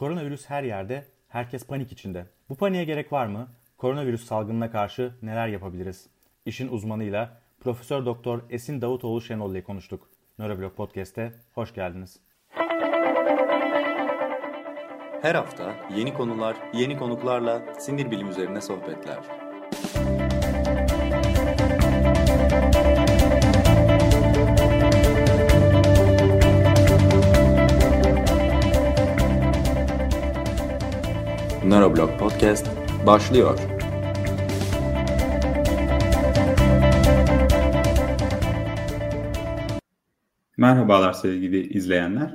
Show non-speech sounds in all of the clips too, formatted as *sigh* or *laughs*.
Koronavirüs her yerde, herkes panik içinde. Bu paniğe gerek var mı? Koronavirüs salgınına karşı neler yapabiliriz? İşin uzmanıyla Profesör Doktor Esin Davutoğlu Şenol ile konuştuk. Nöroblog Podcast'te hoş geldiniz. Her hafta yeni konular, yeni konuklarla sinir bilim üzerine sohbetler. Neuroblog Podcast başlıyor. Merhabalar sevgili izleyenler.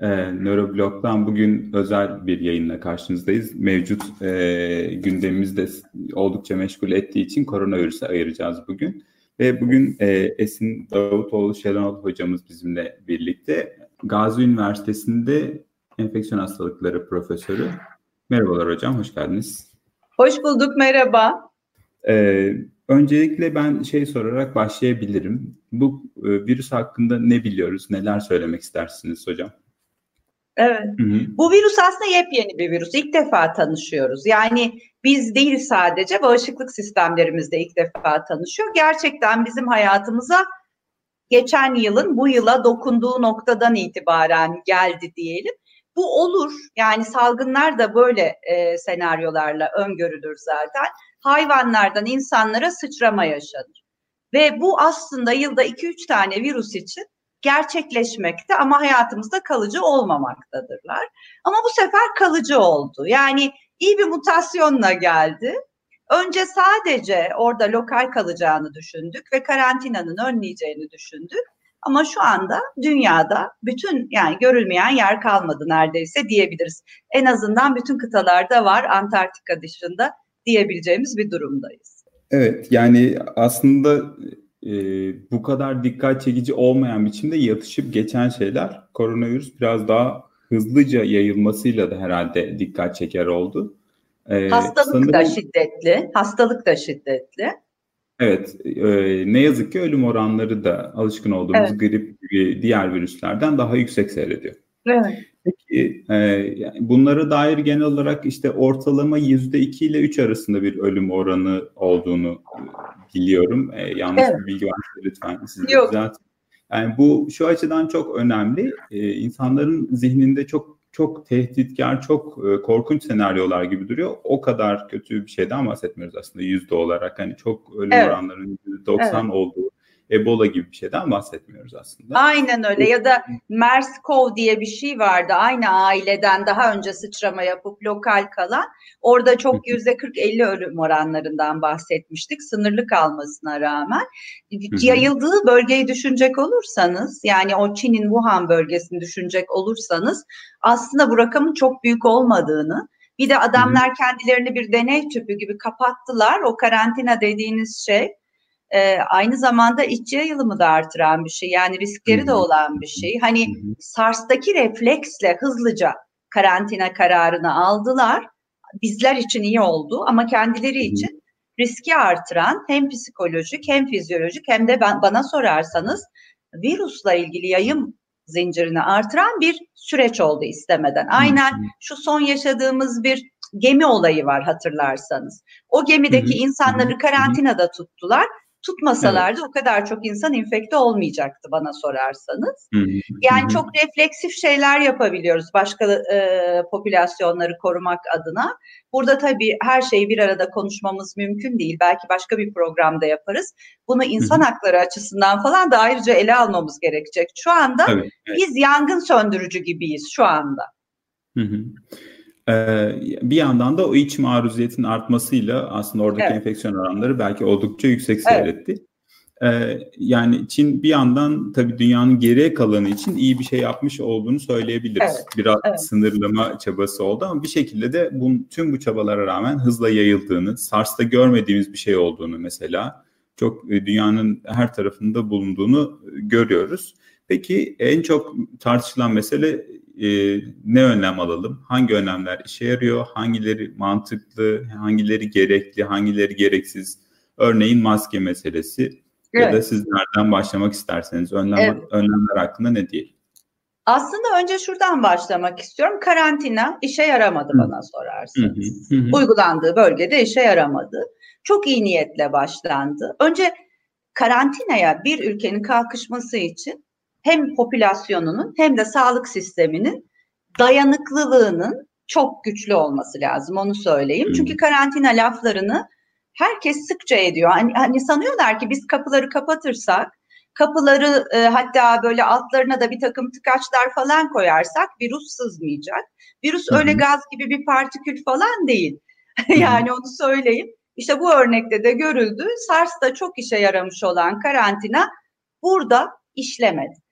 Ee, Neuroblog'dan bugün özel bir yayınla karşınızdayız. Mevcut e, gündemimizde oldukça meşgul ettiği için koronavirüse ayıracağız bugün. Ve bugün e, Esin Davutoğlu Şelenol hocamız bizimle birlikte. Gazi Üniversitesi'nde enfeksiyon hastalıkları profesörü. Merhabalar hocam, hoş geldiniz. Hoş bulduk, merhaba. Ee, öncelikle ben şey sorarak başlayabilirim. Bu e, virüs hakkında ne biliyoruz, neler söylemek istersiniz hocam? Evet. Hı hı. Bu virüs aslında yepyeni bir virüs. İlk defa tanışıyoruz. Yani biz değil sadece bağışıklık sistemlerimizde ilk defa tanışıyor. Gerçekten bizim hayatımıza geçen yılın bu yıla dokunduğu noktadan itibaren geldi diyelim. Bu olur. Yani salgınlar da böyle e, senaryolarla öngörülür zaten. Hayvanlardan insanlara sıçrama yaşanır. Ve bu aslında yılda 2-3 tane virüs için gerçekleşmekte ama hayatımızda kalıcı olmamaktadırlar. Ama bu sefer kalıcı oldu. Yani iyi bir mutasyonla geldi. Önce sadece orada lokal kalacağını düşündük ve karantinanın önleyeceğini düşündük. Ama şu anda dünyada bütün yani görülmeyen yer kalmadı neredeyse diyebiliriz. En azından bütün kıtalarda var Antarktika dışında diyebileceğimiz bir durumdayız. Evet yani aslında e, bu kadar dikkat çekici olmayan biçimde yatışıp geçen şeyler koronavirüs biraz daha hızlıca yayılmasıyla da herhalde dikkat çeker oldu. Ee, hastalık sanırım, da şiddetli, hastalık da şiddetli. Evet, e, ne yazık ki ölüm oranları da alışkın olduğumuz evet. grip gibi diğer virüslerden daha yüksek seyrediyor. Evet. Peki e, yani bunlara dair genel olarak işte ortalama yüzde iki ile üç arasında bir ölüm oranı olduğunu e, biliyorum. E, yanlış evet. bir bilgi varsa lütfen siz Yok. Zaten. Yani bu şu açıdan çok önemli. E, insanların zihninde çok çok tehditkar, çok e, korkunç senaryolar gibi duruyor. O kadar kötü bir şeyden bahsetmiyoruz aslında yüzde olarak. Hani çok ölüm evet. oranlarının %90 evet. olduğu Ebola gibi bir şeyden bahsetmiyoruz aslında. Aynen öyle ya da MERS-CoV diye bir şey vardı. Aynı aileden daha önce sıçrama yapıp lokal kalan. Orada çok yüzde 40-50 ölüm oranlarından bahsetmiştik sınırlı kalmasına rağmen. Yayıldığı bölgeyi düşünecek olursanız yani o Çin'in Wuhan bölgesini düşünecek olursanız aslında bu rakamın çok büyük olmadığını bir de adamlar kendilerini bir deney tüpü gibi kapattılar. O karantina dediğiniz şey e, aynı zamanda işçi yayılımı da artıran bir şey. Yani riskleri de olan bir şey. Hani SARS'taki refleksle hızlıca karantina kararını aldılar. Bizler için iyi oldu ama kendileri için riski artıran hem psikolojik hem fizyolojik hem de ben, bana sorarsanız virüsle ilgili yayım zincirini artıran bir süreç oldu istemeden. Aynen şu son yaşadığımız bir gemi olayı var hatırlarsanız. O gemideki insanları karantinada tuttular Tutmasalardı evet. o kadar çok insan infekte olmayacaktı bana sorarsanız. Hı hı. Yani hı hı. çok refleksif şeyler yapabiliyoruz başka e, popülasyonları korumak adına. Burada tabii her şeyi bir arada konuşmamız mümkün değil. Belki başka bir programda yaparız. Bunu insan hı hı. hakları açısından falan da ayrıca ele almamız gerekecek. Şu anda evet, evet. biz yangın söndürücü gibiyiz şu anda. Hı hı. Ee, bir yandan da o iç maruziyetin artmasıyla aslında oradaki evet. enfeksiyon oranları belki oldukça yüksek seyretti. Evet. Ee, yani Çin bir yandan tabii dünyanın geriye kalanı için iyi bir şey yapmış olduğunu söyleyebiliriz. Evet. Biraz evet. sınırlama çabası oldu ama bir şekilde de bu, tüm bu çabalara rağmen hızla yayıldığını, SARS'ta görmediğimiz bir şey olduğunu mesela çok e, dünyanın her tarafında bulunduğunu görüyoruz. Peki en çok tartışılan mesele e, ne önlem alalım? Hangi önlemler işe yarıyor? Hangileri mantıklı? Hangileri gerekli? Hangileri gereksiz? Örneğin maske meselesi. Evet. Ya da siz nereden başlamak isterseniz önlem, evet. önlemler hakkında ne diyelim? Aslında önce şuradan başlamak istiyorum. Karantina işe yaramadı Hı. bana sorarsanız. Hı hı. Hı. Uygulandığı bölgede işe yaramadı. Çok iyi niyetle başlandı. Önce karantinaya bir ülkenin kalkışması için hem popülasyonunun hem de sağlık sisteminin dayanıklılığının çok güçlü olması lazım onu söyleyeyim. Çünkü karantina laflarını herkes sıkça ediyor. Hani, hani sanıyorlar ki biz kapıları kapatırsak kapıları e, hatta böyle altlarına da bir takım tıkaçlar falan koyarsak virüs sızmayacak. Virüs Hı-hı. öyle gaz gibi bir partikül falan değil. yani onu söyleyeyim. İşte bu örnekte de görüldü. SARS'ta çok işe yaramış olan karantina burada işlemedi.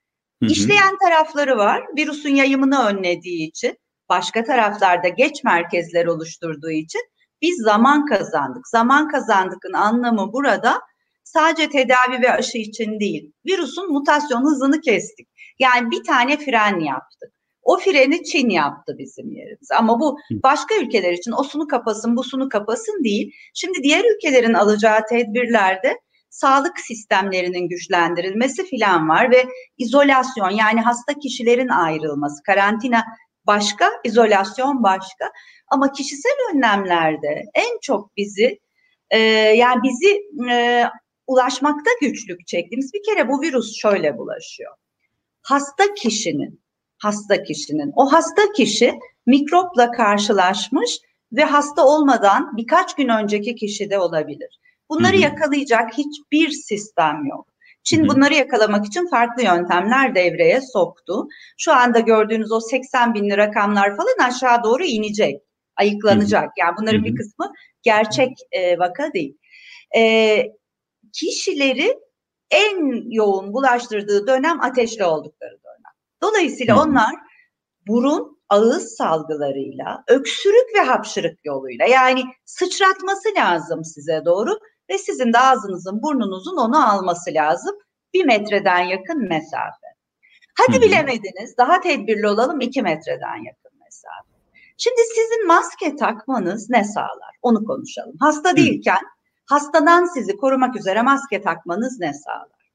Hı hı. İşleyen tarafları var. Virüsün yayımını önlediği için, başka taraflarda geç merkezler oluşturduğu için biz zaman kazandık. Zaman kazandıkın anlamı burada sadece tedavi ve aşı için değil. Virüsün mutasyon hızını kestik. Yani bir tane fren yaptık. O freni Çin yaptı bizim yerimize. Ama bu başka ülkeler için o sunu kapasın, bu sunu kapasın değil. Şimdi diğer ülkelerin alacağı tedbirlerde sağlık sistemlerinin güçlendirilmesi filan var ve izolasyon yani hasta kişilerin ayrılması, karantina başka, izolasyon başka. Ama kişisel önlemlerde en çok bizi e, yani bizi e, ulaşmakta güçlük çektiğimiz bir kere bu virüs şöyle bulaşıyor. Hasta kişinin, hasta kişinin, o hasta kişi mikropla karşılaşmış ve hasta olmadan birkaç gün önceki kişi de olabilir. Bunları Hı-hı. yakalayacak hiçbir sistem yok. Çin Hı-hı. bunları yakalamak için farklı yöntemler devreye soktu. Şu anda gördüğünüz o 80 bin rakamlar falan aşağı doğru inecek, ayıklanacak. Hı-hı. Yani bunların Hı-hı. bir kısmı gerçek e, vaka değil. E, kişileri en yoğun bulaştırdığı dönem ateşli oldukları dönem. Dolayısıyla Hı-hı. onlar burun, ağız salgılarıyla, öksürük ve hapşırık yoluyla yani sıçratması lazım size doğru ve sizin de ağzınızın burnunuzun onu alması lazım. Bir metreden yakın mesafe. Hadi bilemediniz daha tedbirli olalım iki metreden yakın mesafe. Şimdi sizin maske takmanız ne sağlar? Onu konuşalım. Hasta değilken hastadan sizi korumak üzere maske takmanız ne sağlar?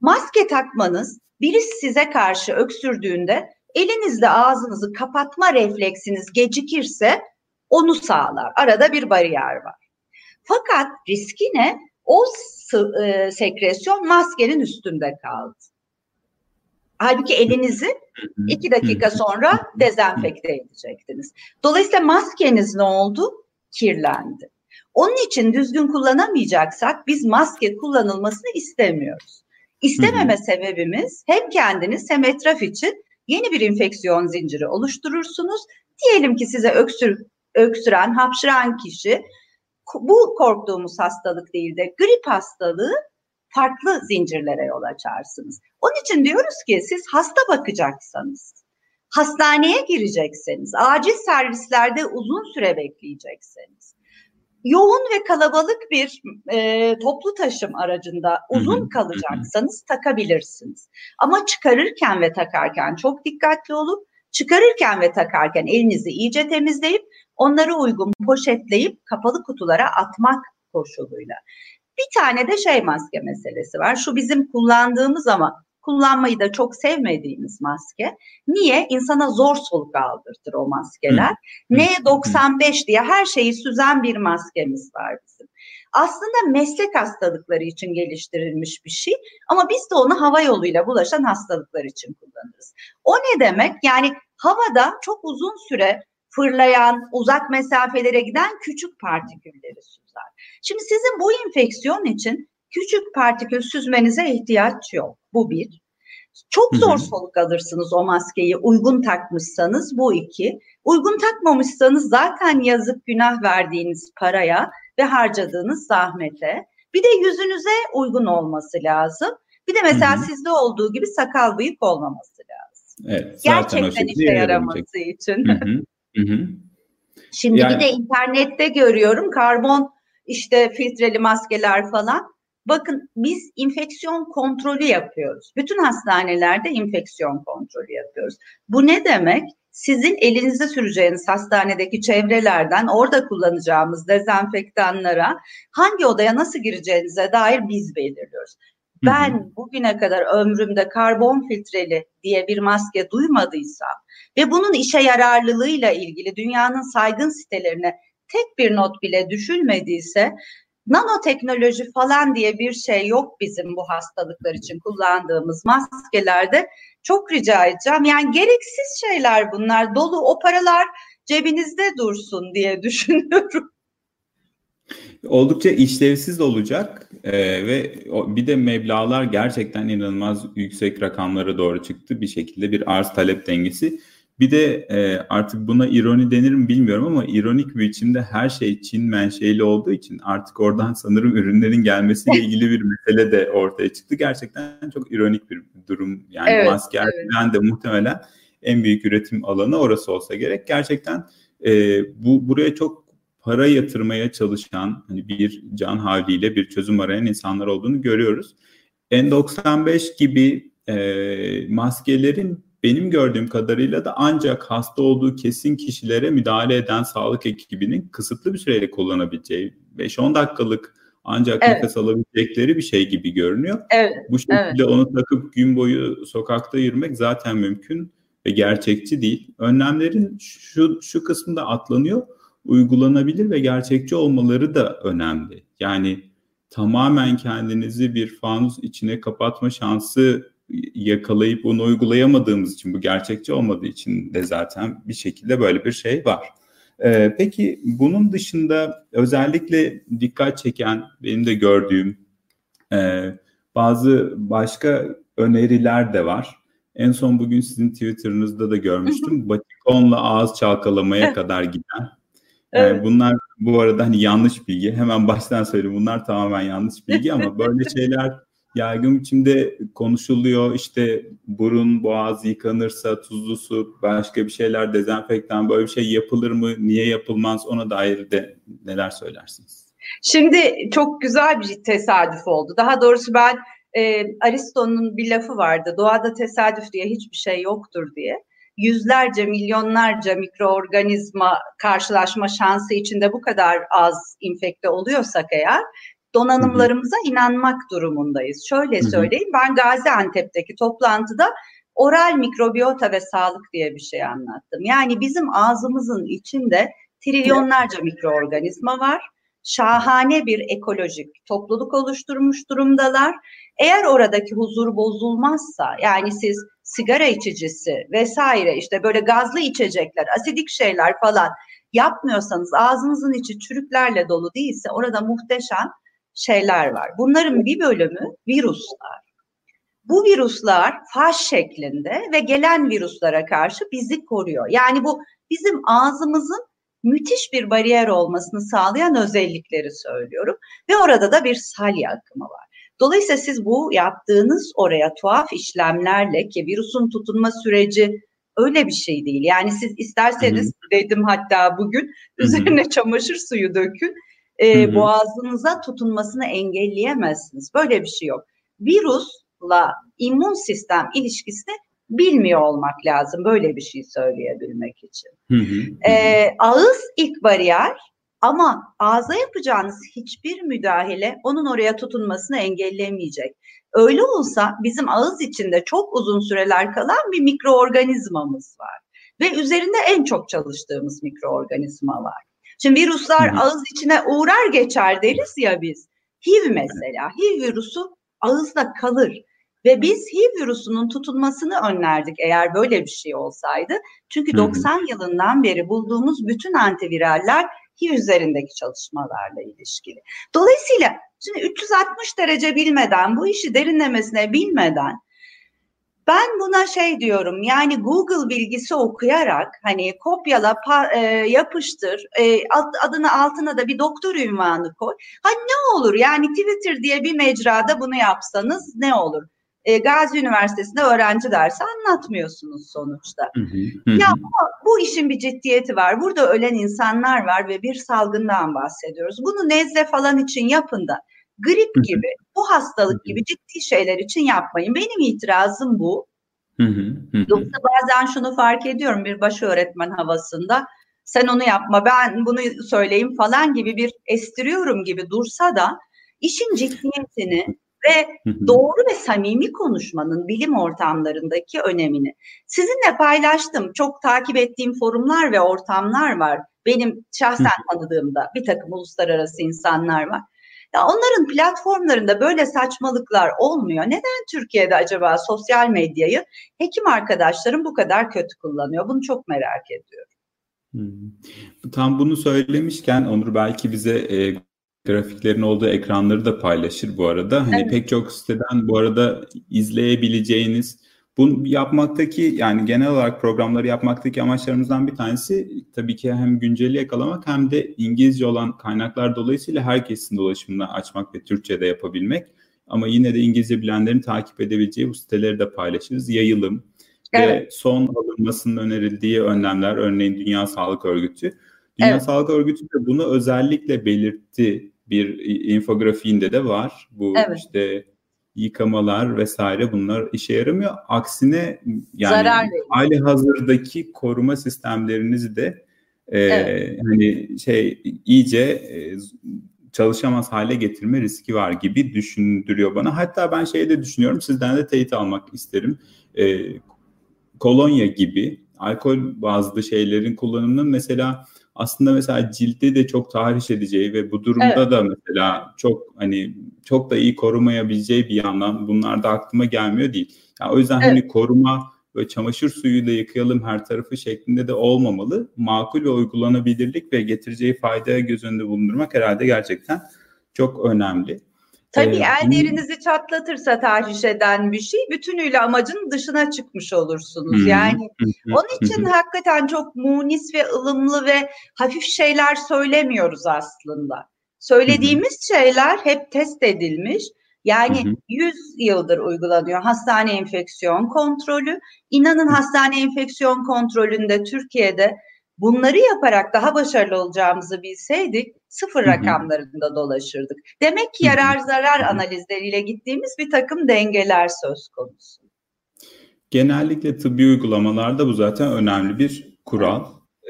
Maske takmanız birisi size karşı öksürdüğünde elinizle ağzınızı kapatma refleksiniz gecikirse onu sağlar. Arada bir bariyer var. Fakat riski ne? O e, sekresyon maskenin üstünde kaldı. Halbuki elinizi iki dakika sonra dezenfekte edecektiniz. Dolayısıyla maskeniz ne oldu? Kirlendi. Onun için düzgün kullanamayacaksak biz maske kullanılmasını istemiyoruz. İstememe sebebimiz hem kendiniz hem etraf için yeni bir enfeksiyon zinciri oluşturursunuz. Diyelim ki size öksür, öksüren, hapşıran kişi bu korktuğumuz hastalık değil de grip hastalığı farklı zincirlere yol açarsınız. Onun için diyoruz ki siz hasta bakacaksanız, hastaneye girecekseniz, acil servislerde uzun süre bekleyecekseniz, yoğun ve kalabalık bir e, toplu taşım aracında uzun kalacaksanız takabilirsiniz. Ama çıkarırken ve takarken çok dikkatli olup çıkarırken ve takarken elinizi iyice temizleyip onları uygun poşetleyip kapalı kutulara atmak koşuluyla. Bir tane de şey maske meselesi var. Şu bizim kullandığımız ama kullanmayı da çok sevmediğimiz maske. Niye? İnsana zor soluk aldırtır o maskeler. N95 diye her şeyi süzen bir maskemiz var bizim. Aslında meslek hastalıkları için geliştirilmiş bir şey ama biz de onu hava yoluyla bulaşan hastalıklar için kullanırız. O ne demek? Yani havada çok uzun süre fırlayan, uzak mesafelere giden küçük partikülleri süzer. Şimdi sizin bu enfeksiyon için küçük partikül süzmenize ihtiyaç yok. Bu bir. Çok zor soluk alırsınız o maskeyi uygun takmışsanız bu iki. Uygun takmamışsanız zaten yazık günah verdiğiniz paraya ve harcadığınız zahmete. Bir de yüzünüze uygun olması lazım. Bir de mesela Hı-hı. sizde olduğu gibi sakal bıyık olmaması lazım. Evet, Gerçekten işe yaraması için. Hı-hı. Hı-hı. Şimdi yani... bir de internette görüyorum karbon işte filtreli maskeler falan. Bakın biz infeksiyon kontrolü yapıyoruz. Bütün hastanelerde infeksiyon kontrolü yapıyoruz. Bu ne demek? Sizin elinizde süreceğiniz hastanedeki çevrelerden orada kullanacağımız dezenfektanlara hangi odaya nasıl gireceğinize dair biz belirliyoruz. ben bugüne kadar ömrümde karbon filtreli diye bir maske duymadıysam ve bunun işe yararlılığıyla ilgili dünyanın saygın sitelerine tek bir not bile düşülmediyse nanoteknoloji falan diye bir şey yok bizim bu hastalıklar için kullandığımız maskelerde. Çok rica edeceğim. Yani gereksiz şeyler bunlar. Dolu o paralar cebinizde dursun diye *laughs* düşünüyorum. Oldukça işlevsiz olacak ee, ve bir de meblalar gerçekten inanılmaz yüksek rakamlara doğru çıktı. Bir şekilde bir arz talep dengesi. Bir de e, artık buna ironi denir mi bilmiyorum ama ironik bir biçimde her şey Çin menşeili olduğu için artık oradan sanırım ürünlerin gelmesiyle *laughs* ilgili bir mesele de ortaya çıktı. Gerçekten çok ironik bir durum. Yani evet, maske evet. de muhtemelen en büyük üretim alanı orası olsa gerek. Gerçekten e, bu buraya çok para yatırmaya çalışan hani bir can havliyle bir çözüm arayan insanlar olduğunu görüyoruz. N95 gibi e, maskelerin benim gördüğüm kadarıyla da ancak hasta olduğu kesin kişilere müdahale eden sağlık ekibinin kısıtlı bir süreyle kullanabileceği 5-10 dakikalık ancak evet. nefes alabilecekleri bir şey gibi görünüyor. Evet. Bu şekilde evet. onu takıp gün boyu sokakta yürümek zaten mümkün ve gerçekçi değil. Önlemlerin şu şu kısmında atlanıyor. Uygulanabilir ve gerçekçi olmaları da önemli. Yani tamamen kendinizi bir fanus içine kapatma şansı yakalayıp onu uygulayamadığımız için bu gerçekçi olmadığı için de zaten bir şekilde böyle bir şey var. Ee, peki bunun dışında özellikle dikkat çeken benim de gördüğüm e, bazı başka öneriler de var. En son bugün sizin Twitter'ınızda da görmüştüm. Batikonla ağız çalkalamaya kadar giden. Yani evet. bunlar bu arada hani yanlış bilgi. Hemen baştan söyleyeyim bunlar tamamen yanlış bilgi ama böyle *laughs* şeyler yaygın biçimde konuşuluyor. İşte burun, boğaz yıkanırsa tuzlu su, başka bir şeyler dezenfektan böyle bir şey yapılır mı? Niye yapılmaz? Ona dair de neler söylersiniz? Şimdi çok güzel bir tesadüf oldu. Daha doğrusu ben e, Aristo'nun bir lafı vardı. Doğada tesadüf diye hiçbir şey yoktur diye. Yüzlerce, milyonlarca mikroorganizma karşılaşma şansı içinde bu kadar az infekte oluyorsak eğer donanımlarımıza inanmak durumundayız. Şöyle söyleyeyim ben Gaziantep'teki toplantıda oral mikrobiyota ve sağlık diye bir şey anlattım. Yani bizim ağzımızın içinde trilyonlarca mikroorganizma var. Şahane bir ekolojik topluluk oluşturmuş durumdalar. Eğer oradaki huzur bozulmazsa yani siz sigara içicisi vesaire işte böyle gazlı içecekler, asidik şeyler falan yapmıyorsanız ağzınızın içi çürüklerle dolu değilse orada muhteşem şeyler var. Bunların bir bölümü virüsler. Bu virüsler faz şeklinde ve gelen virüslere karşı bizi koruyor. Yani bu bizim ağzımızın müthiş bir bariyer olmasını sağlayan özellikleri söylüyorum. Ve orada da bir salya akımı var. Dolayısıyla siz bu yaptığınız oraya tuhaf işlemlerle ki virüsün tutunma süreci öyle bir şey değil. Yani siz isterseniz Hı-hı. dedim hatta bugün üzerine Hı-hı. çamaşır suyu dökün e, boğazınıza tutunmasını engelleyemezsiniz. Böyle bir şey yok. Virüsla immün sistem ilişkisini bilmiyor olmak lazım böyle bir şey söyleyebilmek için. E, ağız ilk bariyer ama ağza yapacağınız hiçbir müdahale onun oraya tutunmasını engellemeyecek. Öyle olsa bizim ağız içinde çok uzun süreler kalan bir mikroorganizmamız var. Ve üzerinde en çok çalıştığımız mikroorganizma var. Şimdi virüsler Hı-hı. ağız içine uğrar geçer deriz ya biz. HIV mesela. HIV virüsü ağızda kalır. Ve biz HIV virüsünün tutunmasını önlerdik eğer böyle bir şey olsaydı. Çünkü Hı-hı. 90 yılından beri bulduğumuz bütün antiviraller HIV üzerindeki çalışmalarla ilişkili. Dolayısıyla şimdi 360 derece bilmeden, bu işi derinlemesine bilmeden ben buna şey diyorum yani Google bilgisi okuyarak hani kopyala pa, e, yapıştır e, adını altına da bir doktor ünvanı koy. Ha ne olur yani Twitter diye bir mecrada bunu yapsanız ne olur? E, Gazi Üniversitesi'nde öğrenci dersi anlatmıyorsunuz sonuçta. Hı hı, hı. Ya bu, bu işin bir ciddiyeti var. Burada ölen insanlar var ve bir salgından bahsediyoruz. Bunu nezle falan için yapın da grip gibi, bu hastalık gibi ciddi şeyler için yapmayın. Benim itirazım bu. Yoksa bazen şunu fark ediyorum bir baş öğretmen havasında. Sen onu yapma, ben bunu söyleyeyim falan gibi bir estiriyorum gibi dursa da işin ciddiyetini ve doğru ve samimi konuşmanın bilim ortamlarındaki önemini. Sizinle paylaştım. Çok takip ettiğim forumlar ve ortamlar var. Benim şahsen tanıdığımda bir takım uluslararası insanlar var. Ya onların platformlarında böyle saçmalıklar olmuyor. Neden Türkiye'de acaba sosyal medyayı hekim arkadaşlarım bu kadar kötü kullanıyor? Bunu çok merak ediyorum. Hmm. Tam bunu söylemişken Onur belki bize e, grafiklerin olduğu ekranları da paylaşır bu arada. Hani evet. pek çok siteden bu arada izleyebileceğiniz bunu yapmaktaki yani genel olarak programları yapmaktaki amaçlarımızdan bir tanesi tabii ki hem günceli yakalamak hem de İngilizce olan kaynaklar dolayısıyla herkesin dolaşımını açmak ve Türkçe'de yapabilmek. Ama yine de İngilizce bilenlerin takip edebileceği bu siteleri de paylaşırız. Yayılım evet. ve son alınmasının önerildiği önlemler örneğin Dünya Sağlık Örgütü. Dünya evet. Sağlık Örgütü de bunu özellikle belirtti bir infografiğinde de var. Bu evet. işte yıkamalar vesaire bunlar işe yaramıyor. Aksine yani hali hazırdaki koruma sistemlerinizi de e, evet. hani şey iyice e, çalışamaz hale getirme riski var gibi düşündürüyor bana. Hatta ben şey de düşünüyorum sizden de teyit almak isterim. E, kolonya gibi alkol bazlı şeylerin kullanımının mesela aslında mesela cilde de çok tahriş edeceği ve bu durumda evet. da mesela çok hani çok da iyi korumayabileceği bir yandan bunlar da aklıma gelmiyor değil. Yani o yüzden hani evet. hani koruma ve çamaşır suyuyla yıkayalım her tarafı şeklinde de olmamalı. Makul ve uygulanabilirlik ve getireceği faydaya göz önünde bulundurmak herhalde gerçekten çok önemli. Tabii ee, el derinizi çatlatırsa tahriş eden bir şey bütünüyle amacın dışına çıkmış olursunuz. Hı, yani hı, onun için hı. hakikaten çok munis ve ılımlı ve hafif şeyler söylemiyoruz aslında. Söylediğimiz şeyler hep test edilmiş. Yani hı hı. 100 yıldır uygulanıyor hastane enfeksiyon kontrolü. İnanın hastane enfeksiyon kontrolünde Türkiye'de bunları yaparak daha başarılı olacağımızı bilseydik sıfır Hı-hı. rakamlarında dolaşırdık. Demek ki yarar zarar analizleriyle gittiğimiz bir takım dengeler söz konusu. Genellikle tıbbi uygulamalarda bu zaten önemli bir kural.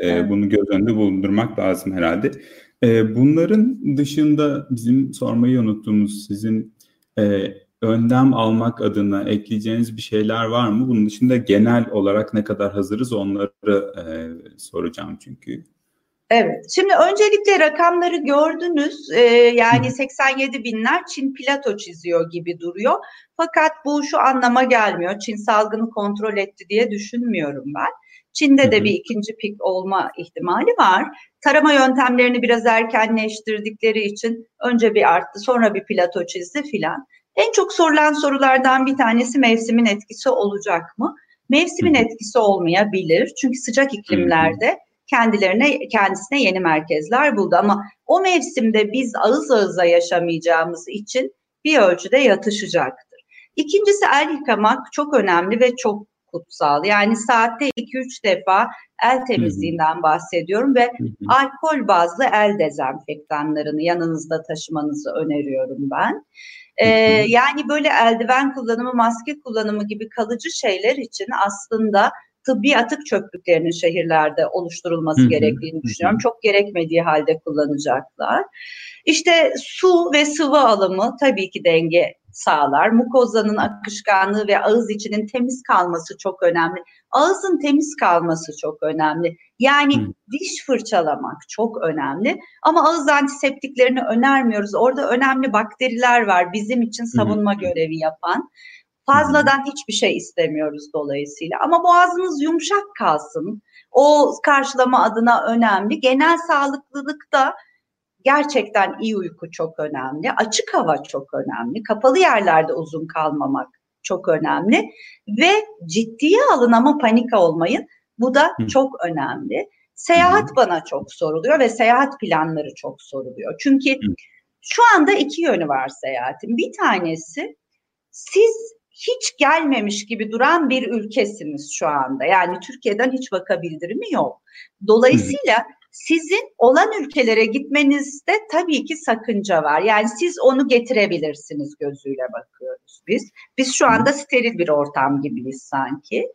Ee. Bunu göz önünde bulundurmak lazım herhalde. Ee, bunların dışında bizim sormayı unuttuğumuz sizin e, önlem almak adına ekleyeceğiniz bir şeyler var mı? Bunun dışında genel olarak ne kadar hazırız onları e, soracağım çünkü. Evet. Şimdi öncelikle rakamları gördünüz. Ee, yani 87 binler Çin plato çiziyor gibi duruyor. Fakat bu şu anlama gelmiyor. Çin salgını kontrol etti diye düşünmüyorum ben. Çin'de de bir ikinci pik olma ihtimali var. Tarama yöntemlerini biraz erkenleştirdikleri için önce bir arttı sonra bir plato çizdi filan. En çok sorulan sorulardan bir tanesi mevsimin etkisi olacak mı? Mevsimin etkisi olmayabilir. Çünkü sıcak iklimlerde kendilerine kendisine yeni merkezler buldu ama o mevsimde biz ağız ağıza yaşamayacağımız için bir ölçüde yatışacaktır. İkincisi el yıkamak çok önemli ve çok kutsal. Yani saatte 2-3 defa el temizliğinden bahsediyorum ve alkol bazlı el dezenfektanlarını yanınızda taşımanızı öneriyorum ben. Ee, yani böyle eldiven kullanımı, maske kullanımı gibi kalıcı şeyler için aslında tıbbi atık çöplüklerinin şehirlerde oluşturulması Hı-hı. gerektiğini düşünüyorum. Çok gerekmediği halde kullanacaklar. İşte su ve sıvı alımı tabii ki denge sağlar. Mukozanın akışkanlığı ve ağız içinin temiz kalması çok önemli. Ağızın temiz kalması çok önemli. Yani Hı. diş fırçalamak çok önemli. Ama ağız antiseptiklerini önermiyoruz. Orada önemli bakteriler var bizim için savunma Hı. görevi yapan. Fazladan hiçbir şey istemiyoruz dolayısıyla. Ama boğazınız yumuşak kalsın. O karşılama adına önemli. Genel sağlıklılıkta gerçekten iyi uyku çok önemli. Açık hava çok önemli. Kapalı yerlerde uzun kalmamak çok önemli. Ve ciddiye alın ama panika olmayın. Bu da Hı. çok önemli. Seyahat Hı. bana çok soruluyor ve seyahat planları çok soruluyor. Çünkü Hı. şu anda iki yönü var seyahatin. Bir tanesi siz hiç gelmemiş gibi duran bir ülkesiniz şu anda. Yani Türkiye'den hiç vaka bildirimi yok. Dolayısıyla sizin olan ülkelere gitmenizde tabii ki sakınca var. Yani siz onu getirebilirsiniz gözüyle bakıyoruz biz. Biz şu anda steril bir ortam gibiyiz sanki.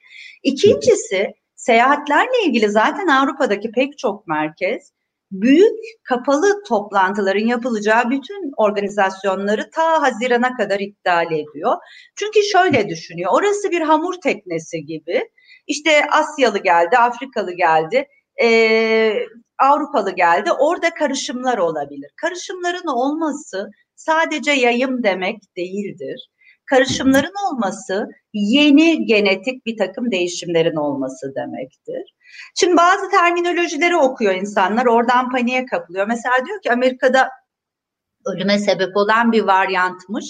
İkincisi seyahatlerle ilgili zaten Avrupa'daki pek çok merkez büyük kapalı toplantıların yapılacağı bütün organizasyonları ta Haziran'a kadar iptal ediyor. Çünkü şöyle düşünüyor, orası bir hamur teknesi gibi. İşte Asyalı geldi, Afrikalı geldi, e, Avrupalı geldi. Orada karışımlar olabilir. Karışımların olması sadece yayım demek değildir. Karışımların olması yeni genetik bir takım değişimlerin olması demektir. Şimdi bazı terminolojileri okuyor insanlar, oradan paniğe kapılıyor. Mesela diyor ki Amerika'da ölüme sebep olan bir varyantmış.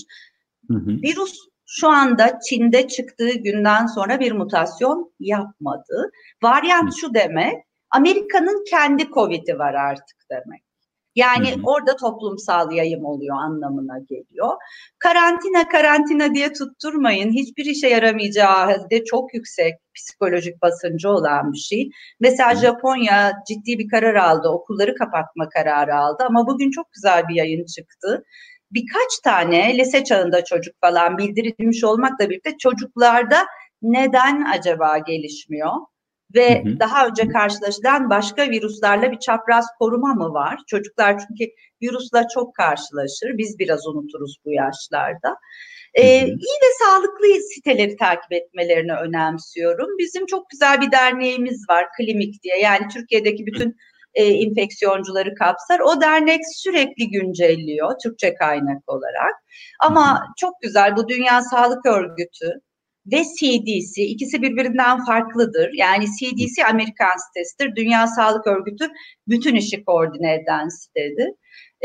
Hı hı. Virüs şu anda Çin'de çıktığı günden sonra bir mutasyon yapmadı. Varyant şu demek, Amerika'nın kendi Covid'i var artık demek. Yani hı hı. orada toplumsal yayım oluyor anlamına geliyor. Karantina karantina diye tutturmayın. Hiçbir işe yaramayacağı halde çok yüksek psikolojik basıncı olan bir şey. Mesela Japonya ciddi bir karar aldı. Okulları kapatma kararı aldı ama bugün çok güzel bir yayın çıktı. Birkaç tane lise çağında çocuk falan bildirilmiş olmakla birlikte çocuklarda neden acaba gelişmiyor? Ve hı hı. daha önce karşılaşılan başka virüslerle bir çapraz koruma mı var? Çocuklar çünkü virüsle çok karşılaşır. Biz biraz unuturuz bu yaşlarda. Ee, iyi ve sağlıklı siteleri takip etmelerini önemsiyorum. Bizim çok güzel bir derneğimiz var, Klimik diye. Yani Türkiye'deki bütün e, infeksiyoncuları kapsar. O dernek sürekli güncelliyor Türkçe kaynak olarak. Ama çok güzel bu Dünya Sağlık Örgütü, ve CDC ikisi birbirinden farklıdır. Yani CDC Amerikan sitesidir. Dünya Sağlık Örgütü bütün işi koordine eden sitedir.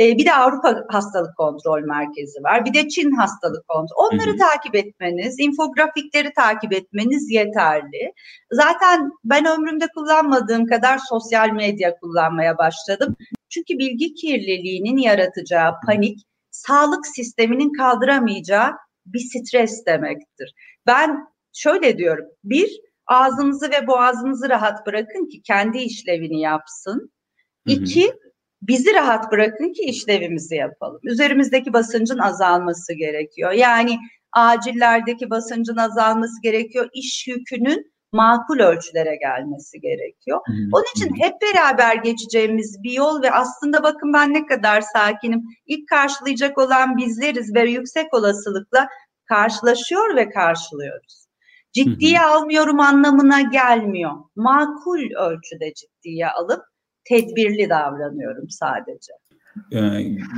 Ee, bir de Avrupa Hastalık Kontrol Merkezi var. Bir de Çin Hastalık Kontrol. Onları hı hı. takip etmeniz, infografikleri takip etmeniz yeterli. Zaten ben ömrümde kullanmadığım kadar sosyal medya kullanmaya başladım. Çünkü bilgi kirliliğinin yaratacağı panik, sağlık sisteminin kaldıramayacağı bir stres demektir. Ben şöyle diyorum. Bir, ağzınızı ve boğazınızı rahat bırakın ki kendi işlevini yapsın. İki, bizi rahat bırakın ki işlevimizi yapalım. Üzerimizdeki basıncın azalması gerekiyor. Yani acillerdeki basıncın azalması gerekiyor. İş yükünün makul ölçülere gelmesi gerekiyor. Onun için hep beraber geçeceğimiz bir yol ve aslında bakın ben ne kadar sakinim. İlk karşılayacak olan bizleriz ve yüksek olasılıkla karşılaşıyor ve karşılıyoruz. Ciddiye almıyorum anlamına gelmiyor. Makul ölçüde ciddiye alıp tedbirli davranıyorum sadece.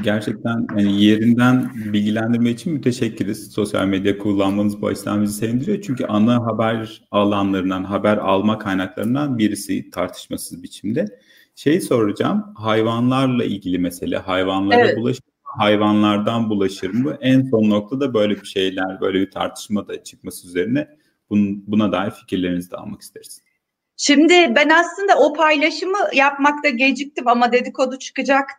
Gerçekten yani yerinden bilgilendirme için müteşekkiriz. Sosyal medya kullanmanız bu açıdan bizi sevindiriyor. Çünkü ana haber alanlarından, haber alma kaynaklarından birisi tartışmasız biçimde. Şey soracağım, hayvanlarla ilgili mesele, hayvanlara evet. bulaşım hayvanlardan bulaşır mı? En son noktada böyle bir şeyler, böyle bir tartışma da çıkması üzerine buna dair fikirlerinizi de almak isteriz. Şimdi ben aslında o paylaşımı yapmakta geciktim ama dedikodu çıkacak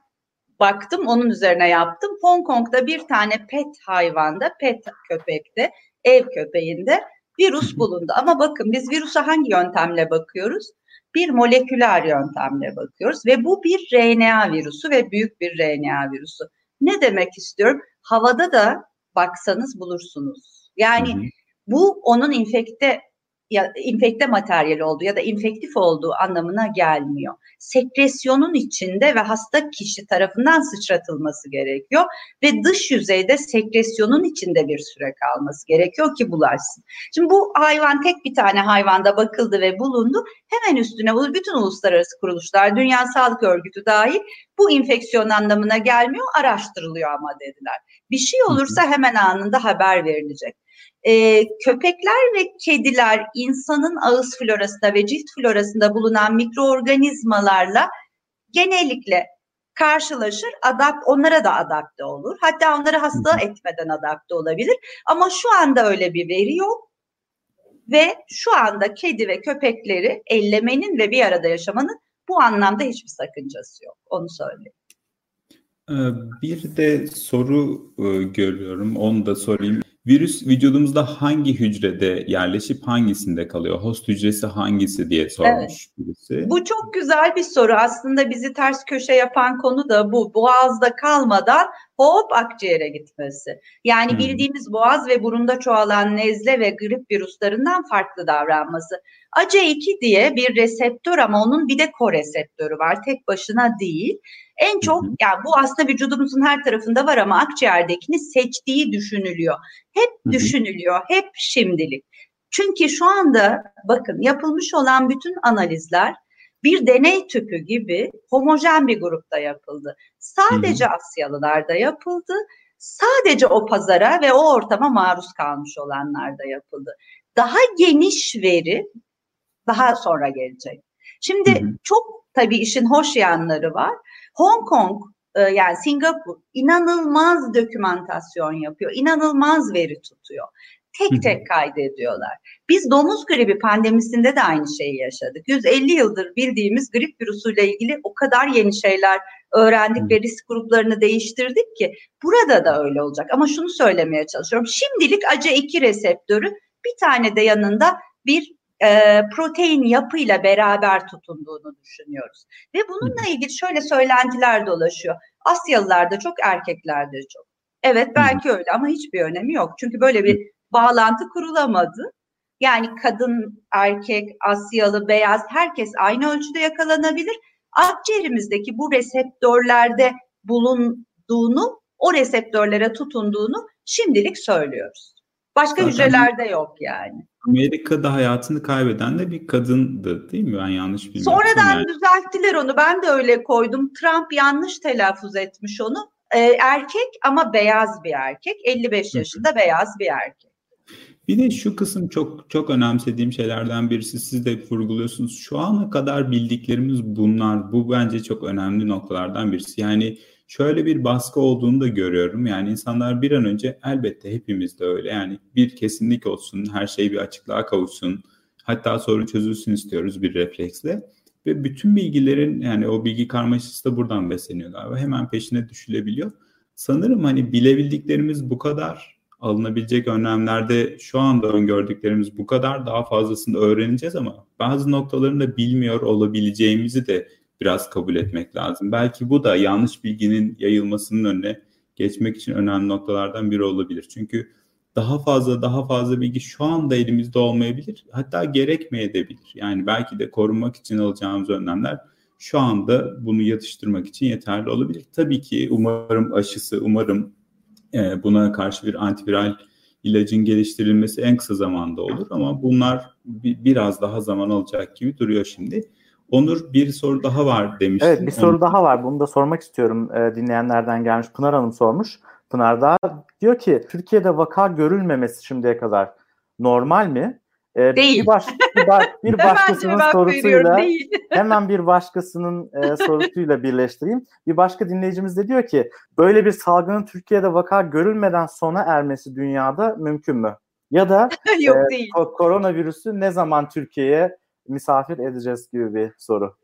baktım onun üzerine yaptım. Hong Kong'da bir tane pet hayvanda, pet köpekte, ev köpeğinde virüs bulundu. Ama bakın biz virüse hangi yöntemle bakıyoruz? Bir moleküler yöntemle bakıyoruz ve bu bir RNA virüsü ve büyük bir RNA virüsü. Ne demek istiyorum? Havada da baksanız bulursunuz. Yani hı hı. bu onun infekte ya infekte materyal olduğu ya da infektif olduğu anlamına gelmiyor. Sekresyonun içinde ve hasta kişi tarafından sıçratılması gerekiyor ve dış yüzeyde sekresyonun içinde bir süre kalması gerekiyor ki bulaşsın. Şimdi bu hayvan tek bir tane hayvanda bakıldı ve bulundu. Hemen üstüne bütün uluslararası kuruluşlar, Dünya Sağlık Örgütü dahil bu infeksiyon anlamına gelmiyor, araştırılıyor ama dediler. Bir şey olursa hemen anında haber verilecek e, köpekler ve kediler insanın ağız florasında ve cilt florasında bulunan mikroorganizmalarla genellikle karşılaşır, adapt, onlara da adapte olur. Hatta onları hasta etmeden adapte olabilir. Ama şu anda öyle bir veri yok. Ve şu anda kedi ve köpekleri ellemenin ve bir arada yaşamanın bu anlamda hiçbir sakıncası yok. Onu söyleyeyim. Ee, bir de soru e, görüyorum. Onu da sorayım. Virüs vücudumuzda hangi hücrede yerleşip hangisinde kalıyor? Host hücresi hangisi diye sormuş evet. birisi. Bu çok güzel bir soru. Aslında bizi ters köşe yapan konu da bu. Boğazda kalmadan hop akciğere gitmesi. Yani hmm. bildiğimiz boğaz ve burunda çoğalan nezle ve grip virüslerinden farklı davranması. ACE2 diye bir reseptör ama onun bir de koreseptörü var. Tek başına değil. En çok hmm. yani bu aslında vücudumuzun her tarafında var ama akciğerdekini seçtiği düşünülüyor. Hep düşünülüyor. Hep şimdilik. Çünkü şu anda bakın yapılmış olan bütün analizler bir deney tüpü gibi homojen bir grupta yapıldı. Sadece Asyalılarda yapıldı. Sadece o pazara ve o ortama maruz kalmış olanlarda yapıldı. Daha geniş veri daha sonra gelecek. Şimdi hı hı. çok tabii işin hoş yanları var. Hong Kong e, yani Singapur inanılmaz dokümantasyon yapıyor. inanılmaz veri tutuyor tek tek kaydediyorlar. Biz domuz gribi pandemisinde de aynı şeyi yaşadık. 150 yıldır bildiğimiz grip virüsüyle ilgili o kadar yeni şeyler öğrendik ve risk gruplarını değiştirdik ki burada da öyle olacak. Ama şunu söylemeye çalışıyorum. Şimdilik ACE2 reseptörü bir tane de yanında bir e, protein yapıyla beraber tutunduğunu düşünüyoruz. Ve bununla ilgili şöyle söylentiler dolaşıyor. Asyalılarda çok, erkeklerde çok. Evet belki öyle ama hiçbir önemi yok. Çünkü böyle bir bağlantı kurulamadı. Yani kadın, erkek, Asyalı, beyaz herkes aynı ölçüde yakalanabilir. Akciğerimizdeki bu reseptörlerde bulunduğunu, o reseptörlere tutunduğunu şimdilik söylüyoruz. Başka Zaten hücrelerde yok yani. Amerika'da hayatını kaybeden de bir kadındı değil mi? Ben yanlış bilmiyorum. Sonradan yani. düzelttiler onu. Ben de öyle koydum. Trump yanlış telaffuz etmiş onu. Ee, erkek ama beyaz bir erkek. 55 yaşında beyaz bir erkek. Bir de şu kısım çok çok önemsediğim şeylerden birisi siz de vurguluyorsunuz. Şu ana kadar bildiklerimiz bunlar. Bu bence çok önemli noktalardan birisi. Yani şöyle bir baskı olduğunu da görüyorum. Yani insanlar bir an önce elbette hepimiz de öyle. Yani bir kesinlik olsun, her şey bir açıklığa kavuşsun. Hatta sorun çözülsün istiyoruz bir refleksle. Ve bütün bilgilerin yani o bilgi karmaşası da buradan besleniyor galiba. Hemen peşine düşülebiliyor. Sanırım hani bilebildiklerimiz bu kadar alınabilecek önlemlerde şu anda öngördüklerimiz bu kadar daha fazlasını öğreneceğiz ama bazı noktalarını da bilmiyor olabileceğimizi de biraz kabul etmek lazım. Belki bu da yanlış bilginin yayılmasının önüne geçmek için önemli noktalardan biri olabilir. Çünkü daha fazla daha fazla bilgi şu anda elimizde olmayabilir. Hatta gerekmeyebilir. Yani belki de korunmak için alacağımız önlemler şu anda bunu yatıştırmak için yeterli olabilir. Tabii ki umarım aşısı, umarım e, buna karşı bir antiviral ilacın geliştirilmesi en kısa zamanda olur ama bunlar bir, biraz daha zaman alacak gibi duruyor şimdi. Onur bir soru daha var demiştin. Evet bir soru Onu... daha var. Bunu da sormak istiyorum e, dinleyenlerden gelmiş. Pınar Hanım sormuş. Pınar da diyor ki Türkiye'de vaka görülmemesi şimdiye kadar normal mi? Ee, değil. Bir, baş, bir, *laughs* bir başkasının sorusuyla *laughs* hemen bir başkasının e, sorusuyla birleştireyim. Bir başka dinleyicimiz de diyor ki böyle bir salgının Türkiye'de vaka görülmeden sona ermesi dünyada mümkün mü? Ya da *laughs* Yok, e, değil. koronavirüsü ne zaman Türkiye'ye misafir edeceğiz gibi bir soru.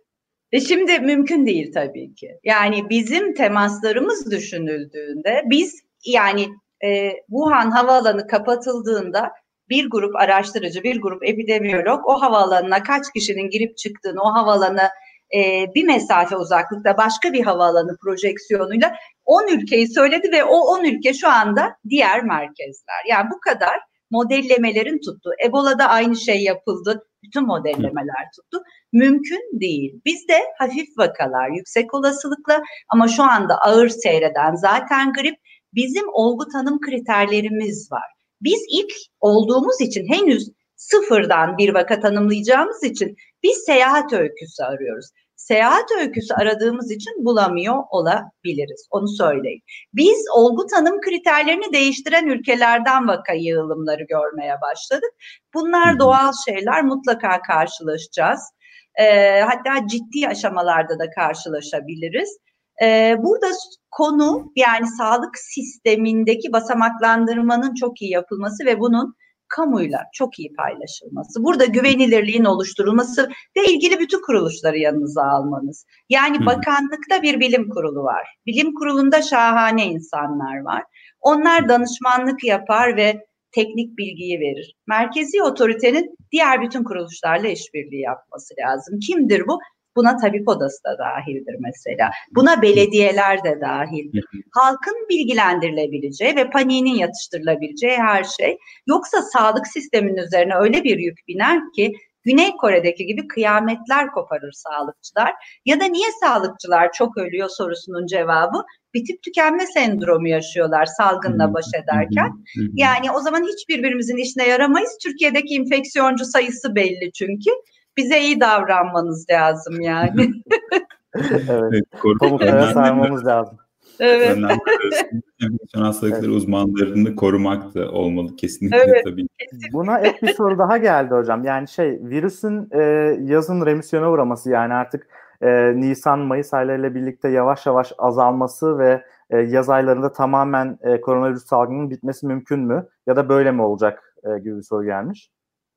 E şimdi mümkün değil tabii ki. Yani bizim temaslarımız düşünüldüğünde biz yani e, Wuhan havaalanı kapatıldığında bir grup araştırıcı, bir grup epidemiyolog o havaalanına kaç kişinin girip çıktığını, o havaalanı e, bir mesafe uzaklıkta başka bir havaalanı projeksiyonuyla 10 ülkeyi söyledi ve o 10 ülke şu anda diğer merkezler. Yani bu kadar modellemelerin tuttu. Ebola'da aynı şey yapıldı. Bütün modellemeler tuttu. Mümkün değil. Bizde hafif vakalar, yüksek olasılıkla ama şu anda ağır seyreden zaten grip bizim olgu tanım kriterlerimiz var. Biz ilk olduğumuz için henüz sıfırdan bir vaka tanımlayacağımız için biz seyahat öyküsü arıyoruz. Seyahat öyküsü aradığımız için bulamıyor olabiliriz. Onu söyleyeyim. Biz olgu tanım kriterlerini değiştiren ülkelerden vaka yığılımları görmeye başladık. Bunlar doğal şeyler mutlaka karşılaşacağız. E, hatta ciddi aşamalarda da karşılaşabiliriz. E, burada konu yani sağlık sistemindeki basamaklandırmanın çok iyi yapılması ve bunun kamuyla çok iyi paylaşılması. Burada güvenilirliğin oluşturulması ve ilgili bütün kuruluşları yanınıza almanız. Yani Hı. bakanlıkta bir bilim kurulu var. Bilim kurulunda şahane insanlar var. Onlar danışmanlık yapar ve teknik bilgiyi verir. Merkezi otoritenin diğer bütün kuruluşlarla işbirliği yapması lazım. Kimdir bu? Buna tabip odası da dahildir mesela. Buna belediyeler de dahildir. Halkın bilgilendirilebileceği ve paniğinin yatıştırılabileceği her şey. Yoksa sağlık sisteminin üzerine öyle bir yük biner ki Güney Kore'deki gibi kıyametler koparır sağlıkçılar. Ya da niye sağlıkçılar çok ölüyor sorusunun cevabı bitip tükenme sendromu yaşıyorlar salgınla baş ederken. Yani o zaman hiç birbirimizin işine yaramayız. Türkiye'deki infeksiyoncu sayısı belli çünkü. Bize iyi davranmanız lazım yani. *laughs* evet. Pamuklara sarmamız lazım. Evet. Enfeksiyon hastalıkları evet. uzmanlarını korumak da olmalı kesinlikle evet, tabii. Kesinlikle. Buna ek bir soru daha geldi hocam. Yani şey virüsün e, yazın remisyona uğraması yani artık e, Nisan Mayıs aylarıyla birlikte yavaş yavaş azalması ve e, yaz aylarında tamamen e, koronavirüs salgının bitmesi mümkün mü? Ya da böyle mi olacak e, gibi bir soru gelmiş.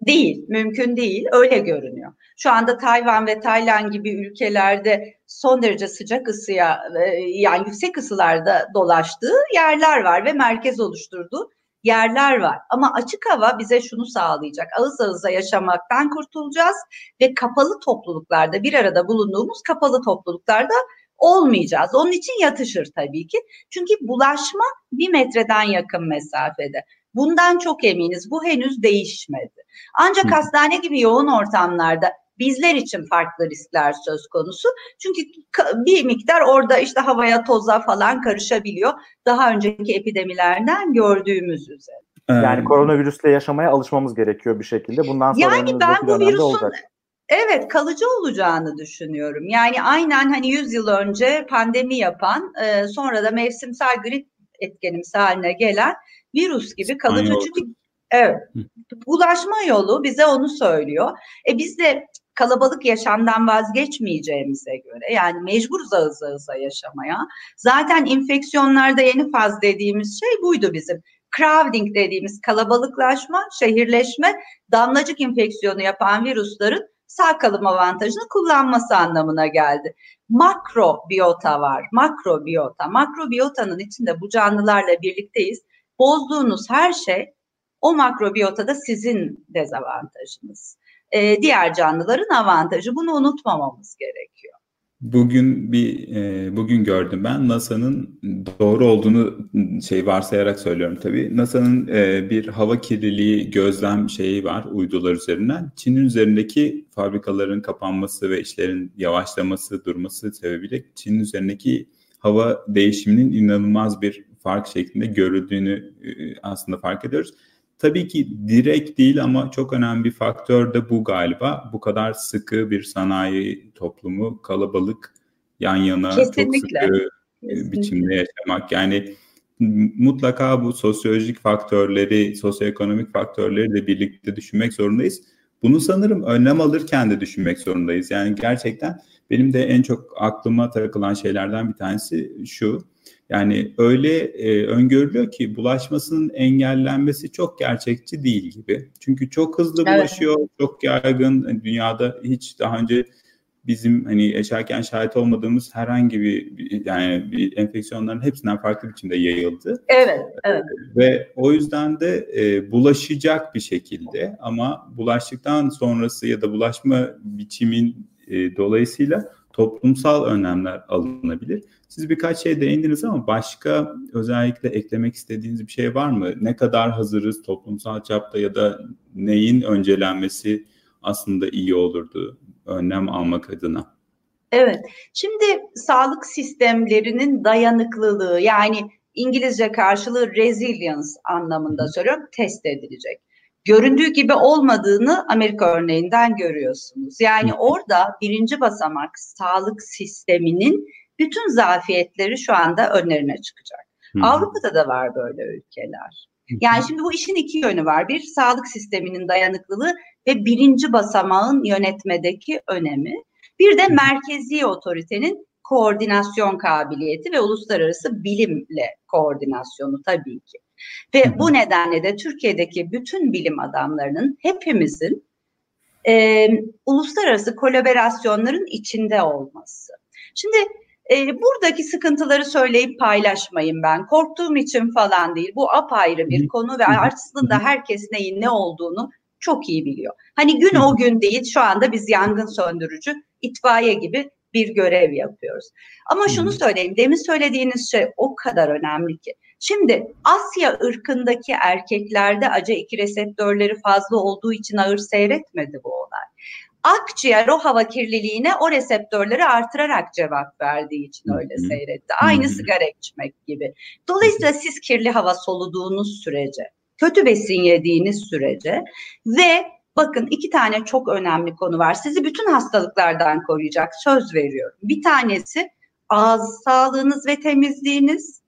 Değil, mümkün değil. Öyle görünüyor. Şu anda Tayvan ve Tayland gibi ülkelerde son derece sıcak ısıya, yani yüksek ısılarda dolaştığı yerler var ve merkez oluşturduğu yerler var. Ama açık hava bize şunu sağlayacak. Ağız ağıza yaşamaktan kurtulacağız ve kapalı topluluklarda bir arada bulunduğumuz kapalı topluluklarda olmayacağız. Onun için yatışır tabii ki. Çünkü bulaşma bir metreden yakın mesafede. Bundan çok eminiz. Bu henüz değişmedi. Ancak Hı. hastane gibi yoğun ortamlarda bizler için farklı riskler söz konusu. Çünkü bir miktar orada işte havaya toza falan karışabiliyor. Daha önceki epidemilerden gördüğümüz üzere. Yani koronavirüsle yaşamaya alışmamız gerekiyor bir şekilde. Bundan sonra yani ben bu virüsün olacak. Evet kalıcı olacağını düşünüyorum. Yani aynen hani 100 yıl önce pandemi yapan e, sonra da mevsimsel grip etkenimsi haline gelen virüs gibi kalıcı çünkü evet bulaşma yolu bize onu söylüyor. E biz de kalabalık yaşamdan vazgeçmeyeceğimize göre yani mecburuz ağız ağıza yaşamaya. Zaten infeksiyonlarda yeni faz dediğimiz şey buydu bizim. Crowding dediğimiz kalabalıklaşma, şehirleşme, damlacık infeksiyonu yapan virüslerin sağ kalım avantajını kullanması anlamına geldi. Makrobiyota var. Makrobiyota. Makrobiyotanın içinde bu canlılarla birlikteyiz. Bozduğunuz her şey o makrobiyotada sizin dezavantajınız. Ee, diğer canlıların avantajı. Bunu unutmamamız gerekiyor. Bugün bir e, bugün gördüm ben NASA'nın doğru olduğunu şey varsayarak söylüyorum tabii. NASA'nın e, bir hava kirliliği gözlem şeyi var uydular üzerinden. Çin'in üzerindeki fabrikaların kapanması ve işlerin yavaşlaması, durması sebebiyle Çin'in üzerindeki hava değişiminin inanılmaz bir fark şeklinde görüldüğünü e, aslında fark ediyoruz. Tabii ki direkt değil ama çok önemli bir faktör de bu galiba. Bu kadar sıkı bir sanayi toplumu, kalabalık, yan yana Kesinlikle. çok sıkı e, Kesinlikle. biçimde yaşamak. Yani mutlaka bu sosyolojik faktörleri, sosyoekonomik faktörleri de birlikte düşünmek zorundayız. Bunu sanırım önlem alırken de düşünmek zorundayız. Yani gerçekten benim de en çok aklıma takılan şeylerden bir tanesi şu. Yani öyle e, öngörülüyor ki bulaşmasının engellenmesi çok gerçekçi değil gibi. Çünkü çok hızlı bulaşıyor, evet. çok yaygın. Hani dünyada hiç daha önce bizim hani yaşarken şahit olmadığımız herhangi bir yani bir enfeksiyonların hepsinden farklı biçimde yayıldı. Evet, evet. Ve o yüzden de e, bulaşacak bir şekilde ama bulaştıktan sonrası ya da bulaşma biçimin e, dolayısıyla toplumsal önlemler alınabilir. Siz birkaç şey değindiniz ama başka özellikle eklemek istediğiniz bir şey var mı? Ne kadar hazırız toplumsal çapta ya da neyin öncelenmesi aslında iyi olurdu önlem almak adına? Evet, şimdi sağlık sistemlerinin dayanıklılığı yani İngilizce karşılığı resilience anlamında söylüyorum test edilecek göründüğü gibi olmadığını Amerika örneğinden görüyorsunuz. Yani orada birinci basamak sağlık sisteminin bütün zafiyetleri şu anda önlerine çıkacak. Hı. Avrupa'da da var böyle ülkeler. Yani şimdi bu işin iki yönü var. Bir sağlık sisteminin dayanıklılığı ve birinci basamağın yönetmedeki önemi. Bir de merkezi otoritenin koordinasyon kabiliyeti ve uluslararası bilimle koordinasyonu tabii ki. Ve bu nedenle de Türkiye'deki bütün bilim adamlarının hepimizin e, uluslararası kolaborasyonların içinde olması. Şimdi e, buradaki sıkıntıları söyleyip paylaşmayın ben. Korktuğum için falan değil. Bu apayrı bir konu ve aslında herkes neyin ne olduğunu çok iyi biliyor. Hani gün o gün değil şu anda biz yangın söndürücü itfaiye gibi bir görev yapıyoruz. Ama şunu söyleyeyim, demin söylediğiniz şey o kadar önemli ki. Şimdi Asya ırkındaki erkeklerde acı 2 reseptörleri fazla olduğu için ağır seyretmedi bu olay. Akciğer o hava kirliliğine o reseptörleri artırarak cevap verdiği için öyle seyretti. Aynı sigara içmek gibi. Dolayısıyla siz kirli hava soluduğunuz sürece, kötü besin yediğiniz sürece ve bakın iki tane çok önemli konu var. Sizi bütün hastalıklardan koruyacak söz veriyorum. Bir tanesi ağız sağlığınız ve temizliğiniz.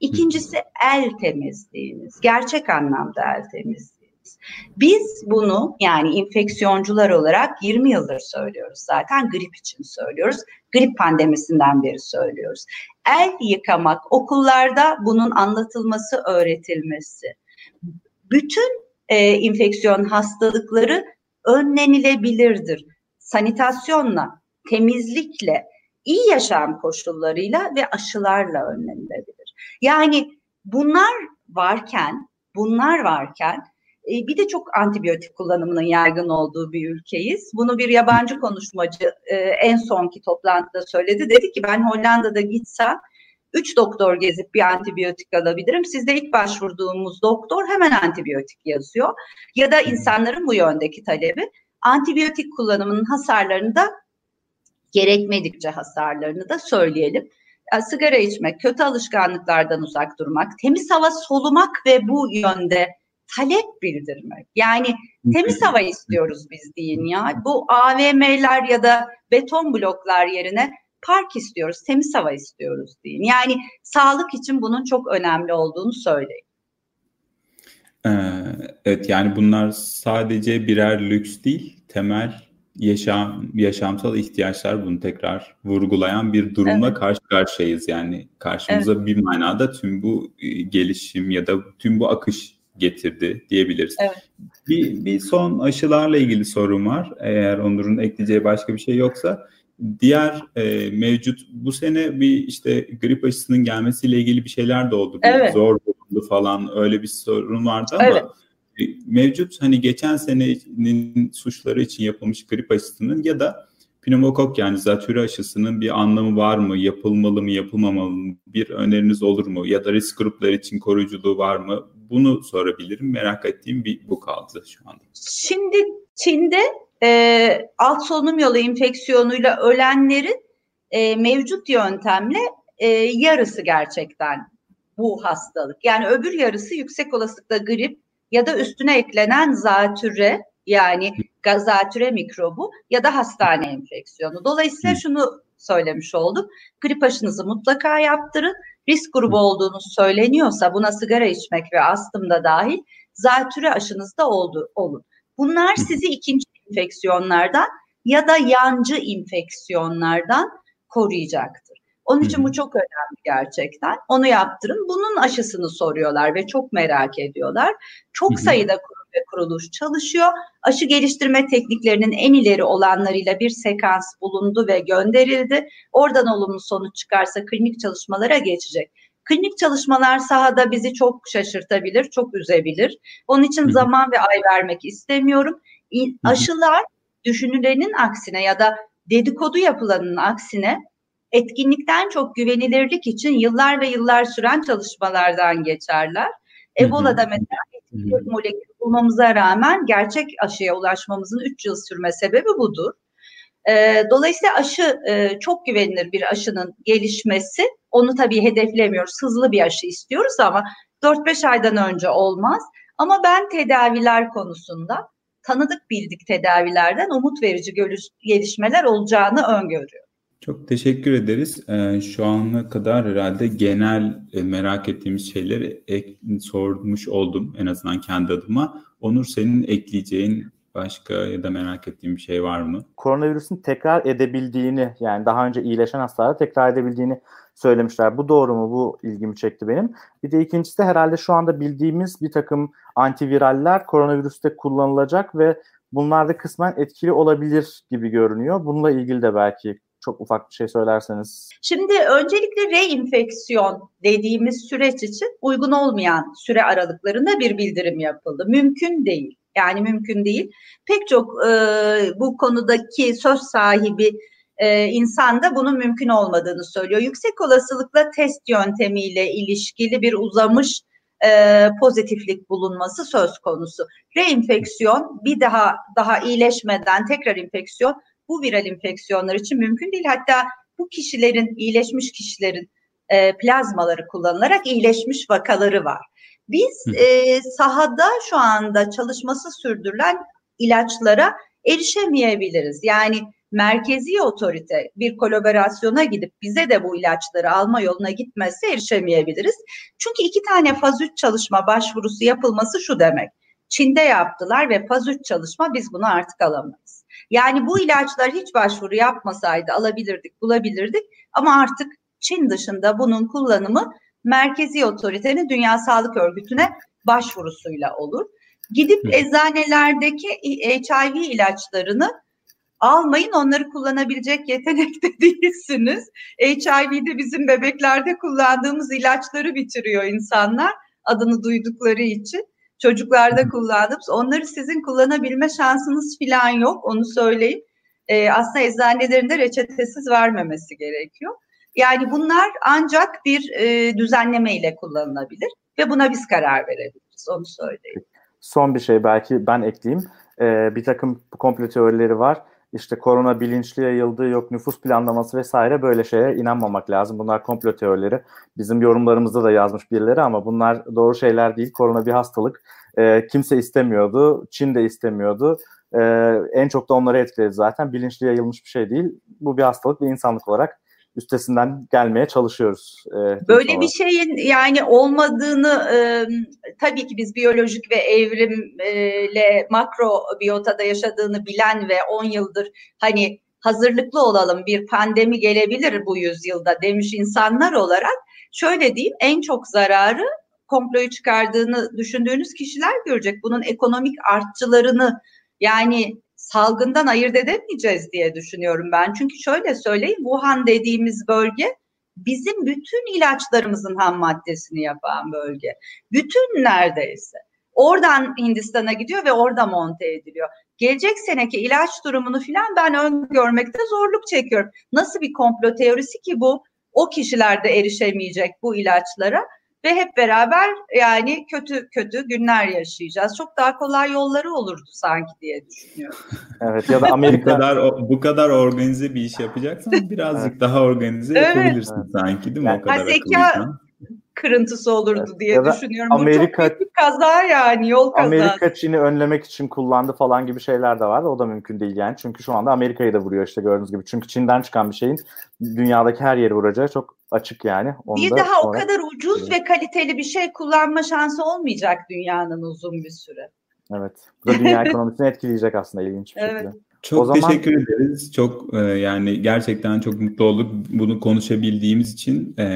İkincisi el temizliğiniz. Gerçek anlamda el temizliğiniz. Biz bunu yani infeksiyoncular olarak 20 yıldır söylüyoruz zaten grip için söylüyoruz. Grip pandemisinden beri söylüyoruz. El yıkamak okullarda bunun anlatılması, öğretilmesi. Bütün e, infeksiyon hastalıkları önlenilebilirdir. Sanitasyonla, temizlikle, iyi yaşam koşullarıyla ve aşılarla önlenilebilir. Yani bunlar varken, bunlar varken e, bir de çok antibiyotik kullanımının yaygın olduğu bir ülkeyiz. Bunu bir yabancı konuşmacı e, en sonki toplantıda söyledi. Dedi ki ben Hollanda'da gitsem üç doktor gezip bir antibiyotik alabilirim. Sizde ilk başvurduğumuz doktor hemen antibiyotik yazıyor. Ya da insanların bu yöndeki talebi antibiyotik kullanımının hasarlarını da gerekmedikçe hasarlarını da söyleyelim. Sigara içmek, kötü alışkanlıklardan uzak durmak, temiz hava solumak ve bu yönde talep bildirmek. Yani temiz hava istiyoruz biz deyin ya. Bu AVM'ler ya da beton bloklar yerine park istiyoruz, temiz hava istiyoruz deyin. Yani sağlık için bunun çok önemli olduğunu söyleyin. Ee, evet yani bunlar sadece birer lüks değil, temel yaşam yaşamsal ihtiyaçlar bunu tekrar vurgulayan bir durumla evet. karşı karşıyayız. Yani karşımıza evet. bir manada tüm bu e, gelişim ya da tüm bu akış getirdi diyebiliriz. Evet. Bir, bir son aşılarla ilgili sorum var. Eğer Onur'un ekleyeceği başka bir şey yoksa. Diğer e, mevcut bu sene bir işte grip aşısının gelmesiyle ilgili bir şeyler de oldu. Evet. zor bulundu falan öyle bir sorun vardı ama evet. Mevcut hani geçen senenin suçları için yapılmış grip aşısının ya da pneumokok yani zatürre aşısının bir anlamı var mı? Yapılmalı mı, yapılmamalı mı? Bir öneriniz olur mu? Ya da risk grupları için koruyuculuğu var mı? Bunu sorabilirim. Merak ettiğim bir bu kaldı şu anda. Şimdi Çin'de e, alt solunum yolu infeksiyonuyla ölenlerin e, mevcut yöntemle e, yarısı gerçekten bu hastalık. Yani öbür yarısı yüksek olasılıkla grip ya da üstüne eklenen zatürre yani zatüre mikrobu ya da hastane enfeksiyonu. Dolayısıyla şunu söylemiş olduk. Grip aşınızı mutlaka yaptırın. Risk grubu olduğunuz söyleniyorsa buna sigara içmek ve astım da dahil zatüre aşınız da oldu, olun. Bunlar sizi ikinci enfeksiyonlardan ya da yancı infeksiyonlardan koruyacaktır. Onun için bu çok önemli gerçekten. Onu yaptırın. Bunun aşısını soruyorlar ve çok merak ediyorlar. Çok sayıda kurum ve kuruluş çalışıyor. Aşı geliştirme tekniklerinin en ileri olanlarıyla bir sekans bulundu ve gönderildi. Oradan olumlu sonuç çıkarsa klinik çalışmalara geçecek. Klinik çalışmalar sahada bizi çok şaşırtabilir, çok üzebilir. Onun için zaman ve ay vermek istemiyorum. Aşılar düşünülenin aksine ya da dedikodu yapılanın aksine etkinlikten çok güvenilirlik için yıllar ve yıllar süren çalışmalardan geçerler. Ebola'da mesela molekül bulmamıza rağmen gerçek aşıya ulaşmamızın 3 yıl sürme sebebi budur. dolayısıyla aşı çok güvenilir bir aşının gelişmesi. Onu tabii hedeflemiyoruz. Hızlı bir aşı istiyoruz ama 4-5 aydan önce olmaz. Ama ben tedaviler konusunda tanıdık bildik tedavilerden umut verici gelişmeler olacağını öngörüyorum. Çok teşekkür ederiz. Ee, şu ana kadar herhalde genel e, merak ettiğimiz şeyleri ek, sormuş oldum en azından kendi adıma. Onur senin ekleyeceğin başka ya da merak ettiğin bir şey var mı? Koronavirüsün tekrar edebildiğini yani daha önce iyileşen hastalara tekrar edebildiğini söylemişler. Bu doğru mu? Bu ilgimi çekti benim. Bir de ikincisi de herhalde şu anda bildiğimiz bir takım antiviraller koronavirüste kullanılacak ve bunlar da kısmen etkili olabilir gibi görünüyor. Bununla ilgili de belki çok ufak bir şey söylerseniz. Şimdi öncelikle reinfeksiyon dediğimiz süreç için uygun olmayan süre aralıklarında bir bildirim yapıldı. Mümkün değil. Yani mümkün değil. Pek çok e, bu konudaki söz sahibi e, insanda bunun mümkün olmadığını söylüyor. Yüksek olasılıkla test yöntemiyle ilişkili bir uzamış e, pozitiflik bulunması söz konusu. Reinfeksiyon bir daha daha iyileşmeden tekrar infeksiyon bu viral infeksiyonlar için mümkün değil. Hatta bu kişilerin iyileşmiş kişilerin e, plazmaları kullanılarak iyileşmiş vakaları var. Biz e, sahada şu anda çalışması sürdürülen ilaçlara erişemeyebiliriz. Yani merkezi otorite bir kolaborasyona gidip bize de bu ilaçları alma yoluna gitmezse erişemeyebiliriz. Çünkü iki tane faz 3 çalışma başvurusu yapılması şu demek. Çin'de yaptılar ve faz 3 çalışma biz bunu artık alamayız. Yani bu ilaçlar hiç başvuru yapmasaydı alabilirdik, bulabilirdik ama artık Çin dışında bunun kullanımı merkezi otoritenin Dünya Sağlık Örgütü'ne başvurusuyla olur. Gidip eczanelerdeki HIV ilaçlarını almayın onları kullanabilecek yetenekte *laughs* değilsiniz. HIV'de bizim bebeklerde kullandığımız ilaçları bitiriyor insanlar adını duydukları için. Çocuklarda kullandığımız onları sizin kullanabilme şansınız falan yok onu söyleyeyim. Ee, aslında eczanelerinde reçetesiz vermemesi gerekiyor. Yani bunlar ancak bir e, düzenleme ile kullanılabilir ve buna biz karar verebiliriz onu söyleyeyim. Son bir şey belki ben ekleyeyim. Ee, bir takım komplo teorileri var işte korona bilinçli yayıldı, yok nüfus planlaması vesaire böyle şeye inanmamak lazım. Bunlar komplo teorileri. Bizim yorumlarımızda da yazmış birileri ama bunlar doğru şeyler değil. Korona bir hastalık. E, kimse istemiyordu. Çin de istemiyordu. E, en çok da onları etkiledi zaten. Bilinçli yayılmış bir şey değil. Bu bir hastalık ve insanlık olarak üstesinden gelmeye çalışıyoruz. E, Böyle bir şeyin yani olmadığını e, tabii ki biz biyolojik ve evrimle makro biyotada yaşadığını bilen ve 10 yıldır hani hazırlıklı olalım bir pandemi gelebilir bu yüzyılda demiş insanlar olarak şöyle diyeyim en çok zararı komployu çıkardığını düşündüğünüz kişiler görecek. Bunun ekonomik artçılarını yani salgından ayırt edemeyeceğiz diye düşünüyorum ben. Çünkü şöyle söyleyeyim Wuhan dediğimiz bölge bizim bütün ilaçlarımızın ham maddesini yapan bölge. Bütün neredeyse. Oradan Hindistan'a gidiyor ve orada monte ediliyor. Gelecek seneki ilaç durumunu filan ben öngörmekte zorluk çekiyorum. Nasıl bir komplo teorisi ki bu? O kişiler de erişemeyecek bu ilaçlara ve hep beraber yani kötü kötü günler yaşayacağız. Çok daha kolay yolları olurdu sanki diye düşünüyorum. *laughs* evet ya da Amerika bu kadar bu kadar organize bir iş yapacaksan *laughs* birazcık evet. daha organize evet. yapabilirsin evet. sanki değil mi? O kadar zeka, kırıntısı olurdu diye düşünüyorum. Amerika, Bu çok büyük kaza yani yol kazası. Amerika Çin'i önlemek için kullandı falan gibi şeyler de var. O da mümkün değil yani. Çünkü şu anda Amerika'yı da vuruyor işte gördüğünüz gibi. Çünkü Çin'den çıkan bir şeyin dünyadaki her yeri vuracağı çok açık yani. Onu bir daha sonra... o kadar ucuz ve kaliteli bir şey kullanma şansı olmayacak dünyanın uzun bir süre. Evet. Bu da dünya ekonomisini etkileyecek aslında ilginç bir evet. şekilde. Çok o zaman... teşekkür ederiz. Çok e, yani gerçekten çok mutlu olduk bunu konuşabildiğimiz için e,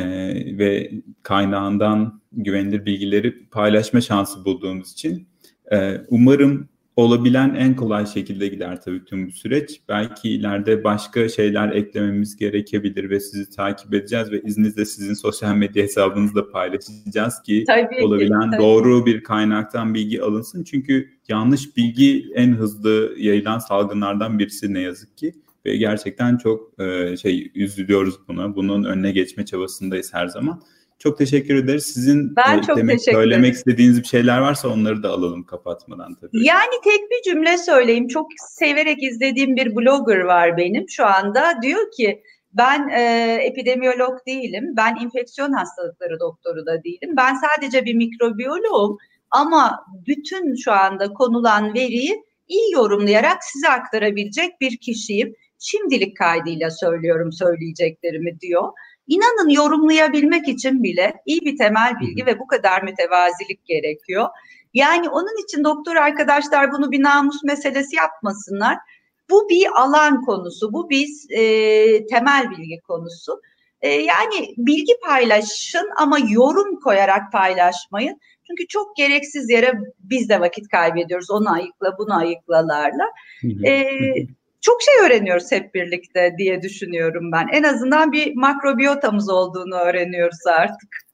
ve kaynağından güvenilir bilgileri paylaşma şansı bulduğumuz için. E, umarım olabilen en kolay şekilde gider tabii tüm bu süreç. Belki ileride başka şeyler eklememiz gerekebilir ve sizi takip edeceğiz ve izninizle sizin sosyal medya hesabınızda paylaşacağız ki tabii olabilen ki, doğru bir kaynaktan bilgi alınsın. Çünkü yanlış bilgi en hızlı yayılan salgınlardan birisi ne yazık ki ve gerçekten çok e, şey üzülüyoruz buna. Bunun önüne geçme çabasındayız her zaman. Çok teşekkür ederiz. Sizin ben çok demek, teşekkür söylemek ederim. istediğiniz bir şeyler varsa onları da alalım kapatmadan tabii. Yani tek bir cümle söyleyeyim. Çok severek izlediğim bir blogger var benim şu anda. Diyor ki ben e, epidemiyolog değilim. Ben infeksiyon hastalıkları doktoru da değilim. Ben sadece bir mikrobiyoloğum ama bütün şu anda konulan veriyi iyi yorumlayarak size aktarabilecek bir kişiyim. Şimdilik kaydıyla söylüyorum söyleyeceklerimi diyor. İnanın yorumlayabilmek için bile iyi bir temel bilgi ve bu kadar mütevazilik gerekiyor. Yani onun için doktor arkadaşlar bunu bir namus meselesi yapmasınlar. Bu bir alan konusu, bu bir e, temel bilgi konusu. E, yani bilgi paylaşın ama yorum koyarak paylaşmayın. Çünkü çok gereksiz yere biz de vakit kaybediyoruz. Onu ayıkla, bunu ayıklalarla. e, çok şey öğreniyoruz hep birlikte diye düşünüyorum ben. En azından bir makrobiyotamız olduğunu öğreniyoruz artık.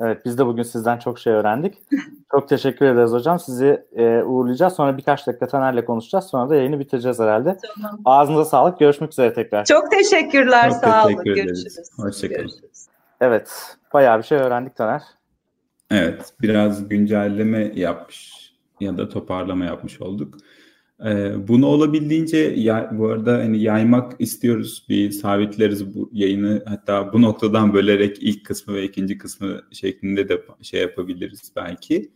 Evet biz de bugün sizden çok şey öğrendik. *laughs* çok teşekkür ederiz hocam. Sizi e, uğurlayacağız. Sonra birkaç dakika Taner'le konuşacağız. Sonra da yayını bitireceğiz herhalde. Tamam. Ağzınıza sağlık. Görüşmek üzere tekrar. Çok teşekkürler. Çok sağ teşekkür olun. Ederiz. Görüşürüz. Hoşçakalın. Evet. Bayağı bir şey öğrendik Taner. Evet. Biraz güncelleme yapmış ya da toparlama yapmış olduk. Ee, bunu olabildiğince ya, bu arada hani yaymak istiyoruz. Bir sabitleriz bu yayını. Hatta bu noktadan bölerek ilk kısmı ve ikinci kısmı şeklinde de şey yapabiliriz belki.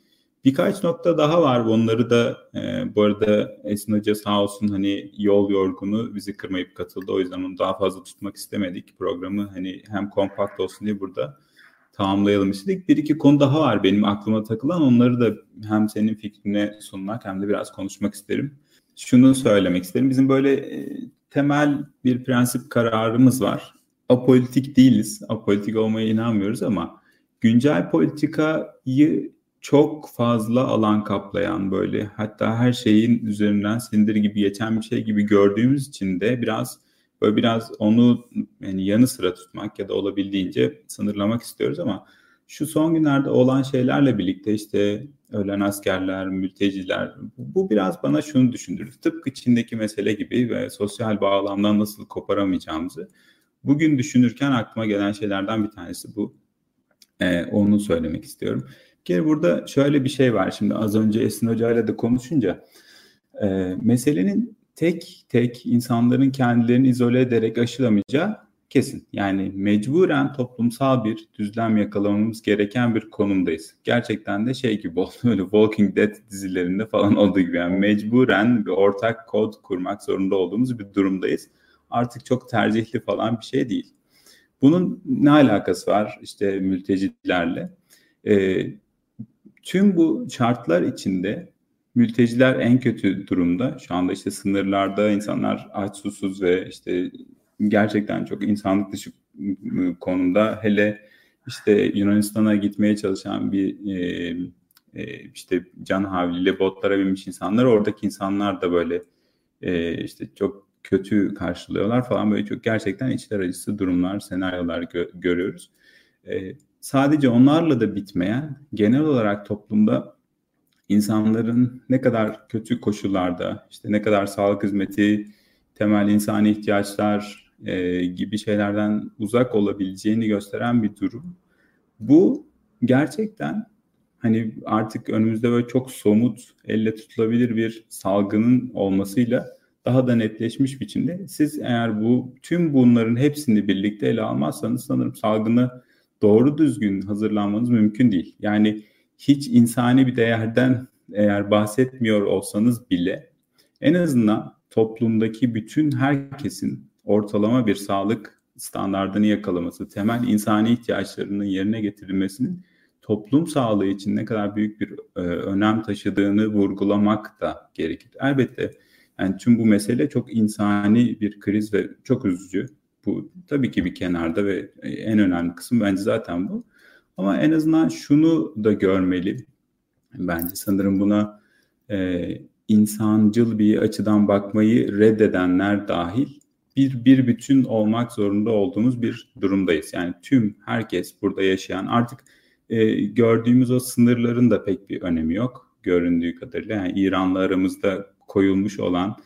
Birkaç nokta daha var. Onları da e, bu arada Esin Hoca sağ olsun hani yol yorgunu bizi kırmayıp katıldı. O yüzden onu daha fazla tutmak istemedik. Programı hani hem kompakt olsun diye burada tamamlayalım istedik. Bir iki konu daha var benim aklıma takılan. Onları da hem senin fikrine sunmak hem de biraz konuşmak isterim şunu söylemek isterim. Bizim böyle e, temel bir prensip kararımız var. Apolitik değiliz. Apolitik olmaya inanmıyoruz ama güncel politikayı çok fazla alan kaplayan böyle hatta her şeyin üzerinden sindir gibi geçen bir şey gibi gördüğümüz için de biraz böyle biraz onu yani yanı sıra tutmak ya da olabildiğince sınırlamak istiyoruz ama şu son günlerde olan şeylerle birlikte işte ölen askerler, mülteciler bu biraz bana şunu düşündürür. Tıpkı Çin'deki mesele gibi ve sosyal bağlamdan nasıl koparamayacağımızı bugün düşünürken aklıma gelen şeylerden bir tanesi bu. Ee, onu söylemek istiyorum. Bir kere burada şöyle bir şey var. Şimdi az önce Esin Hoca ile de konuşunca e, meselenin tek tek insanların kendilerini izole ederek aşılamayacağı kesin. Yani mecburen toplumsal bir düzlem yakalamamız gereken bir konumdayız. Gerçekten de şey gibi oldu *laughs* öyle Walking Dead dizilerinde falan olduğu gibi yani mecburen bir ortak kod kurmak zorunda olduğumuz bir durumdayız. Artık çok tercihli falan bir şey değil. Bunun ne alakası var işte mültecilerle? Ee, tüm bu şartlar içinde mülteciler en kötü durumda. Şu anda işte sınırlarda insanlar aç susuz ve işte gerçekten çok insanlık dışı ıı, konumda hele işte Yunanistan'a gitmeye çalışan bir e, e, işte can havliyle botlara binmiş insanlar oradaki insanlar da böyle e, işte çok kötü karşılıyorlar falan böyle çok gerçekten içler acısı durumlar, senaryolar gö- görüyoruz. E, sadece onlarla da bitmeyen genel olarak toplumda insanların ne kadar kötü koşullarda işte ne kadar sağlık hizmeti, temel insani ihtiyaçlar, e, gibi şeylerden uzak olabileceğini gösteren bir durum. Bu gerçekten hani artık önümüzde böyle çok somut, elle tutulabilir bir salgının olmasıyla daha da netleşmiş biçimde. Siz eğer bu tüm bunların hepsini birlikte ele almazsanız sanırım salgını doğru düzgün hazırlanmanız mümkün değil. Yani hiç insani bir değerden eğer bahsetmiyor olsanız bile en azından toplumdaki bütün herkesin ortalama bir sağlık standartını yakalaması, temel insani ihtiyaçlarının yerine getirilmesinin toplum sağlığı için ne kadar büyük bir e, önem taşıdığını vurgulamak da gerekir. Elbette yani tüm bu mesele çok insani bir kriz ve çok üzücü. Bu tabii ki bir kenarda ve en önemli kısım bence zaten bu. Ama en azından şunu da görmeli. Bence sanırım buna e, insancıl bir açıdan bakmayı reddedenler dahil bir bir bütün olmak zorunda olduğumuz bir durumdayız. Yani tüm herkes burada yaşayan artık e, gördüğümüz o sınırların da pek bir önemi yok göründüğü kadarıyla. Yani İran'la aramızda koyulmuş olan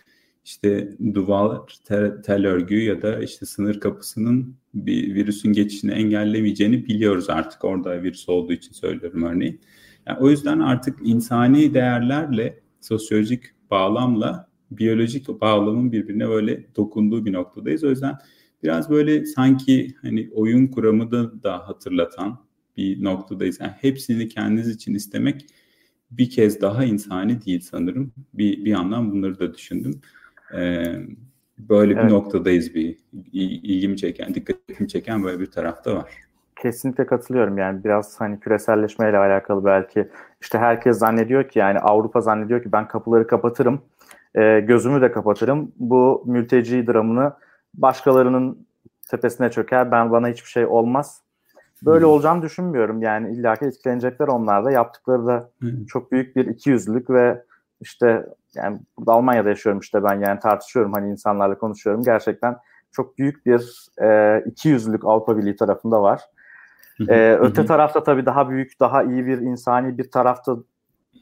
işte duvar, tel, tel örgü ya da işte sınır kapısının bir virüsün geçişini engellemeyeceğini biliyoruz artık orada virüs olduğu için söylüyorum örneğin. Yani o yüzden artık insani değerlerle sosyolojik bağlamla biyolojik bağlamın birbirine böyle dokunduğu bir noktadayız. O yüzden biraz böyle sanki hani oyun kuramı da, da hatırlatan bir noktadayız. Yani hepsini kendiniz için istemek bir kez daha insani değil sanırım. Bir, bir yandan bunları da düşündüm. Ee, böyle bir evet. noktadayız bir ilgimi çeken, dikkatimi çeken böyle bir tarafta var. Kesinlikle katılıyorum yani biraz hani küreselleşmeyle alakalı belki işte herkes zannediyor ki yani Avrupa zannediyor ki ben kapıları kapatırım e, gözümü de kapatırım. Bu mülteci dramını başkalarının tepesine çöker. Ben bana hiçbir şey olmaz. Böyle hmm. olacağını düşünmüyorum. Yani illaki etkilenecekler onlar da. Yaptıkları da hmm. çok büyük bir ikiyüzlülük ve işte yani burada Almanya'da yaşıyorum işte ben yani tartışıyorum hani insanlarla konuşuyorum. Gerçekten çok büyük bir e, ikiyüzlülük Avrupa Birliği tarafında var. Ee, öte tarafta tabii daha büyük, daha iyi bir insani bir tarafta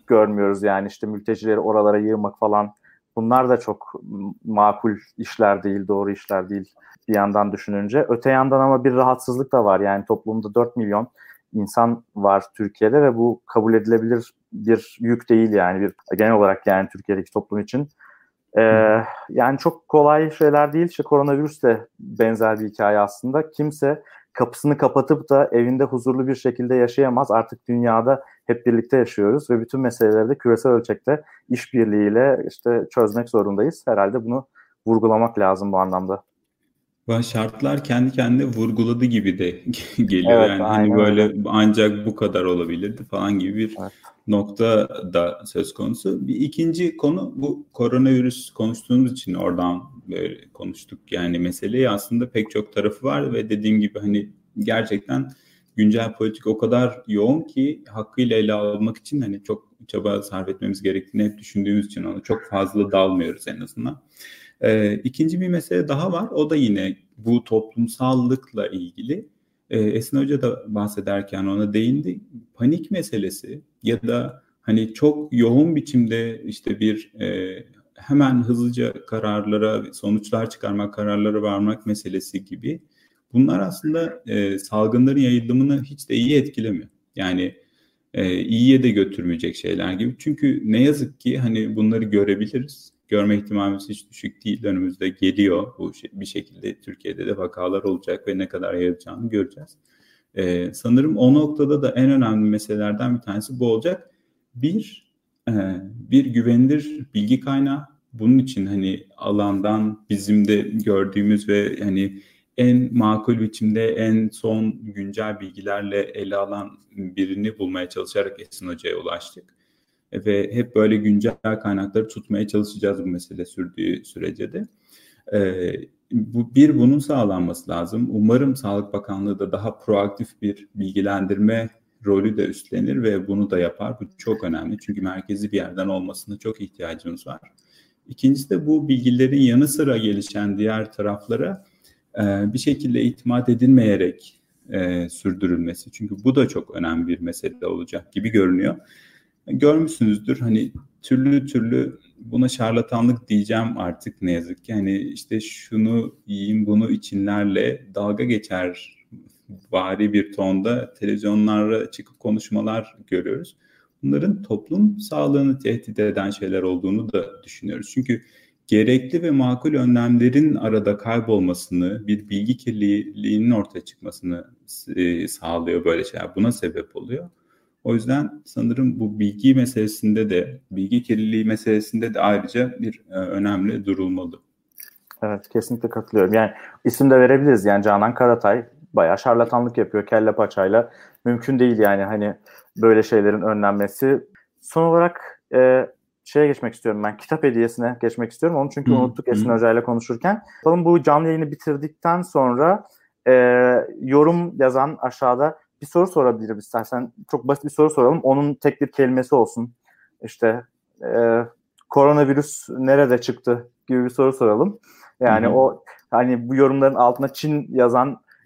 görmüyoruz yani işte mültecileri oralara yığmak falan. Bunlar da çok makul işler değil, doğru işler değil bir yandan düşününce. Öte yandan ama bir rahatsızlık da var. Yani toplumda 4 milyon insan var Türkiye'de ve bu kabul edilebilir bir yük değil yani bir genel olarak yani Türkiye'deki toplum için. Ee, yani çok kolay şeyler değil. İşte koronavirüs de benzer bir hikaye aslında. Kimse kapısını kapatıp da evinde huzurlu bir şekilde yaşayamaz. Artık dünyada hep birlikte yaşıyoruz ve bütün meseleleri de küresel ölçekte işbirliğiyle işte çözmek zorundayız. Herhalde bunu vurgulamak lazım bu anlamda. Şartlar kendi kendine vurguladı gibi de *laughs* geliyor. Evet, yani hani böyle öyle. ancak bu kadar olabilirdi falan gibi bir evet. nokta da söz konusu. Bir ikinci konu bu koronavirüs konuştuğumuz için oradan böyle konuştuk. Yani meseleyi aslında pek çok tarafı var ve dediğim gibi hani gerçekten güncel politik o kadar yoğun ki hakkıyla ele almak için hani çok çaba sarf etmemiz gerektiğini hep düşündüğümüz için ona çok fazla dalmıyoruz en azından. E, ikinci bir mesele daha var. O da yine bu toplumsallıkla ilgili. E, Esin Hoca da bahsederken ona değindi. Panik meselesi ya da hani çok yoğun biçimde işte bir e, hemen hızlıca kararlara, sonuçlar çıkarmak, kararlara varmak meselesi gibi bunlar aslında e, salgınların yayılımını hiç de iyi etkilemiyor. Yani e, iyiye de götürmeyecek şeyler gibi. Çünkü ne yazık ki hani bunları görebiliriz görme ihtimalimiz hiç düşük değil. Önümüzde geliyor bu şey, bir şekilde Türkiye'de de vakalar olacak ve ne kadar yayılacağını göreceğiz. Ee, sanırım o noktada da en önemli meselelerden bir tanesi bu olacak. Bir, e, bir güvenilir bilgi kaynağı. Bunun için hani alandan bizim de gördüğümüz ve hani en makul biçimde en son güncel bilgilerle ele alan birini bulmaya çalışarak Esin Hoca'ya ulaştık ve hep böyle güncel kaynakları tutmaya çalışacağız bu mesele sürdüğü sürece de. Ee, bu bir bunun sağlanması lazım. Umarım Sağlık Bakanlığı da daha proaktif bir bilgilendirme rolü de üstlenir ve bunu da yapar. Bu çok önemli çünkü merkezi bir yerden olmasına çok ihtiyacımız var. İkincisi de bu bilgilerin yanı sıra gelişen diğer taraflara e, bir şekilde itimat edilmeyerek e, sürdürülmesi. Çünkü bu da çok önemli bir mesele olacak gibi görünüyor görmüşsünüzdür hani türlü türlü buna şarlatanlık diyeceğim artık ne yazık ki. Hani işte şunu yiyin bunu içinlerle dalga geçer vari bir tonda televizyonlara çıkıp konuşmalar görüyoruz. Bunların toplum sağlığını tehdit eden şeyler olduğunu da düşünüyoruz. Çünkü gerekli ve makul önlemlerin arada kaybolmasını, bir bilgi kirliliğinin ortaya çıkmasını e, sağlıyor böyle şeyler. Buna sebep oluyor. O yüzden sanırım bu bilgi meselesinde de, bilgi kirliliği meselesinde de ayrıca bir e, önemli durulmalı. Evet kesinlikle katılıyorum. Yani isim de verebiliriz. Yani Canan Karatay bayağı şarlatanlık yapıyor kelle paçayla. Mümkün değil yani hani böyle şeylerin önlenmesi. Son olarak e, şeye geçmek istiyorum ben. Kitap hediyesine geçmek istiyorum. Onu çünkü unuttuk Esin Hoca ile konuşurken. Bakalım bu canlı yayını bitirdikten sonra e, yorum yazan aşağıda bir soru sorabilirim istersen. Çok basit bir soru soralım. Onun tek bir kelimesi olsun. İşte e, koronavirüs nerede çıktı gibi bir soru soralım. Yani Hı-hı. o hani bu yorumların altına Çin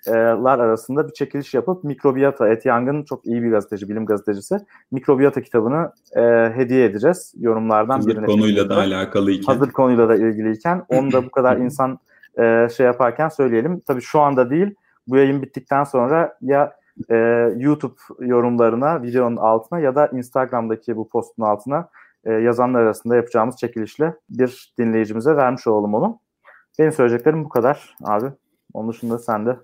yazanlar arasında bir çekiliş yapıp Mikrobiyata, Et Yang'ın çok iyi bir gazeteci, bilim gazetecisi. Mikrobiyata kitabını e, hediye edeceğiz yorumlardan Hazır birine. konuyla da alakalıyken. Hazır konuyla da ilgiliyken. *clears throat* Onu da bu kadar insan e, şey yaparken söyleyelim. Tabii şu anda değil. Bu yayın bittikten sonra ya e, YouTube yorumlarına, videonun altına ya da Instagram'daki bu postun altına e, yazanlar arasında yapacağımız çekilişle bir dinleyicimize vermiş olalım onu. Benim söyleyeceklerim bu kadar abi. Onun dışında sen de.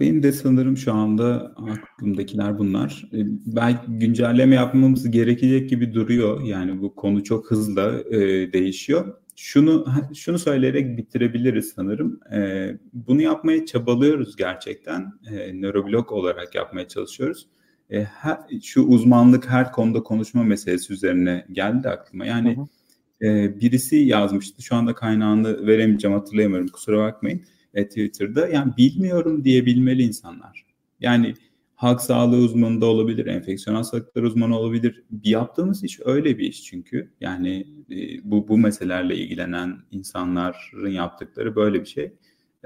Benim de sanırım şu anda aklımdakiler bunlar. Ee, belki güncelleme yapmamız gerekecek gibi duruyor. Yani bu konu çok hızlı e, değişiyor şunu şunu söyleyerek bitirebiliriz sanırım. E, bunu yapmaya çabalıyoruz gerçekten. E, nöroblog olarak yapmaya çalışıyoruz. E, her, şu uzmanlık her konuda konuşma meselesi üzerine geldi aklıma. Yani hı hı. E, birisi yazmıştı. Şu anda kaynağını veremeyeceğim hatırlayamıyorum kusura bakmayın. E, Twitter'da yani bilmiyorum diyebilmeli insanlar. Yani halk sağlığı uzmanı da olabilir, enfeksiyon hastalıkları uzmanı olabilir. Yaptığımız iş öyle bir iş çünkü. Yani e, bu bu meselelerle ilgilenen insanların yaptıkları böyle bir şey.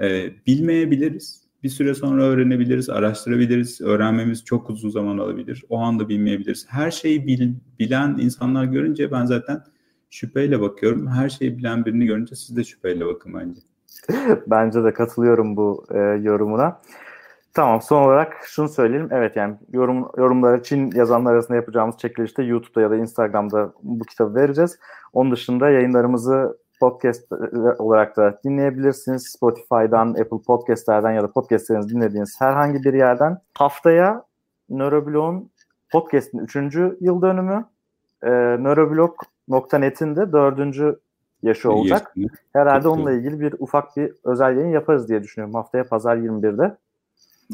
E, bilmeyebiliriz. bir süre sonra öğrenebiliriz, araştırabiliriz. Öğrenmemiz çok uzun zaman alabilir. O anda bilmeyebiliriz. Her şeyi bil, bilen insanlar görünce ben zaten şüpheyle bakıyorum. Her şeyi bilen birini görünce siz de şüpheyle bakın bence. *laughs* bence de katılıyorum bu e, yorumuna. Tamam son olarak şunu söyleyelim. Evet yani yorum, yorumları Çin yazanlar arasında yapacağımız çekilişte YouTube'da ya da Instagram'da bu kitabı vereceğiz. Onun dışında yayınlarımızı podcast olarak da dinleyebilirsiniz. Spotify'dan, Apple Podcast'lerden ya da podcastlerinizi dinlediğiniz herhangi bir yerden. Haftaya Neuroblog'un podcast'in 3. yıl dönümü. E, Neuroblog.net'in de 4. yaşı olacak. Herhalde onunla ilgili bir ufak bir özel yayın yaparız diye düşünüyorum. Haftaya pazar 21'de.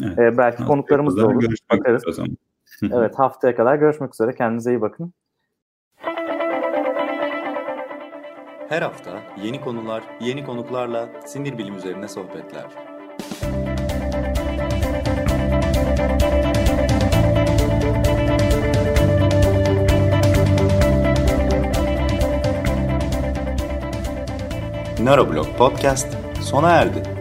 Evet. Ee, belki konuklarımız da olur. Bakarız. *laughs* evet haftaya kadar görüşmek üzere. Kendinize iyi bakın. Her hafta yeni konular, yeni konuklarla sinir bilim üzerine sohbetler. Neuroblog Podcast sona erdi.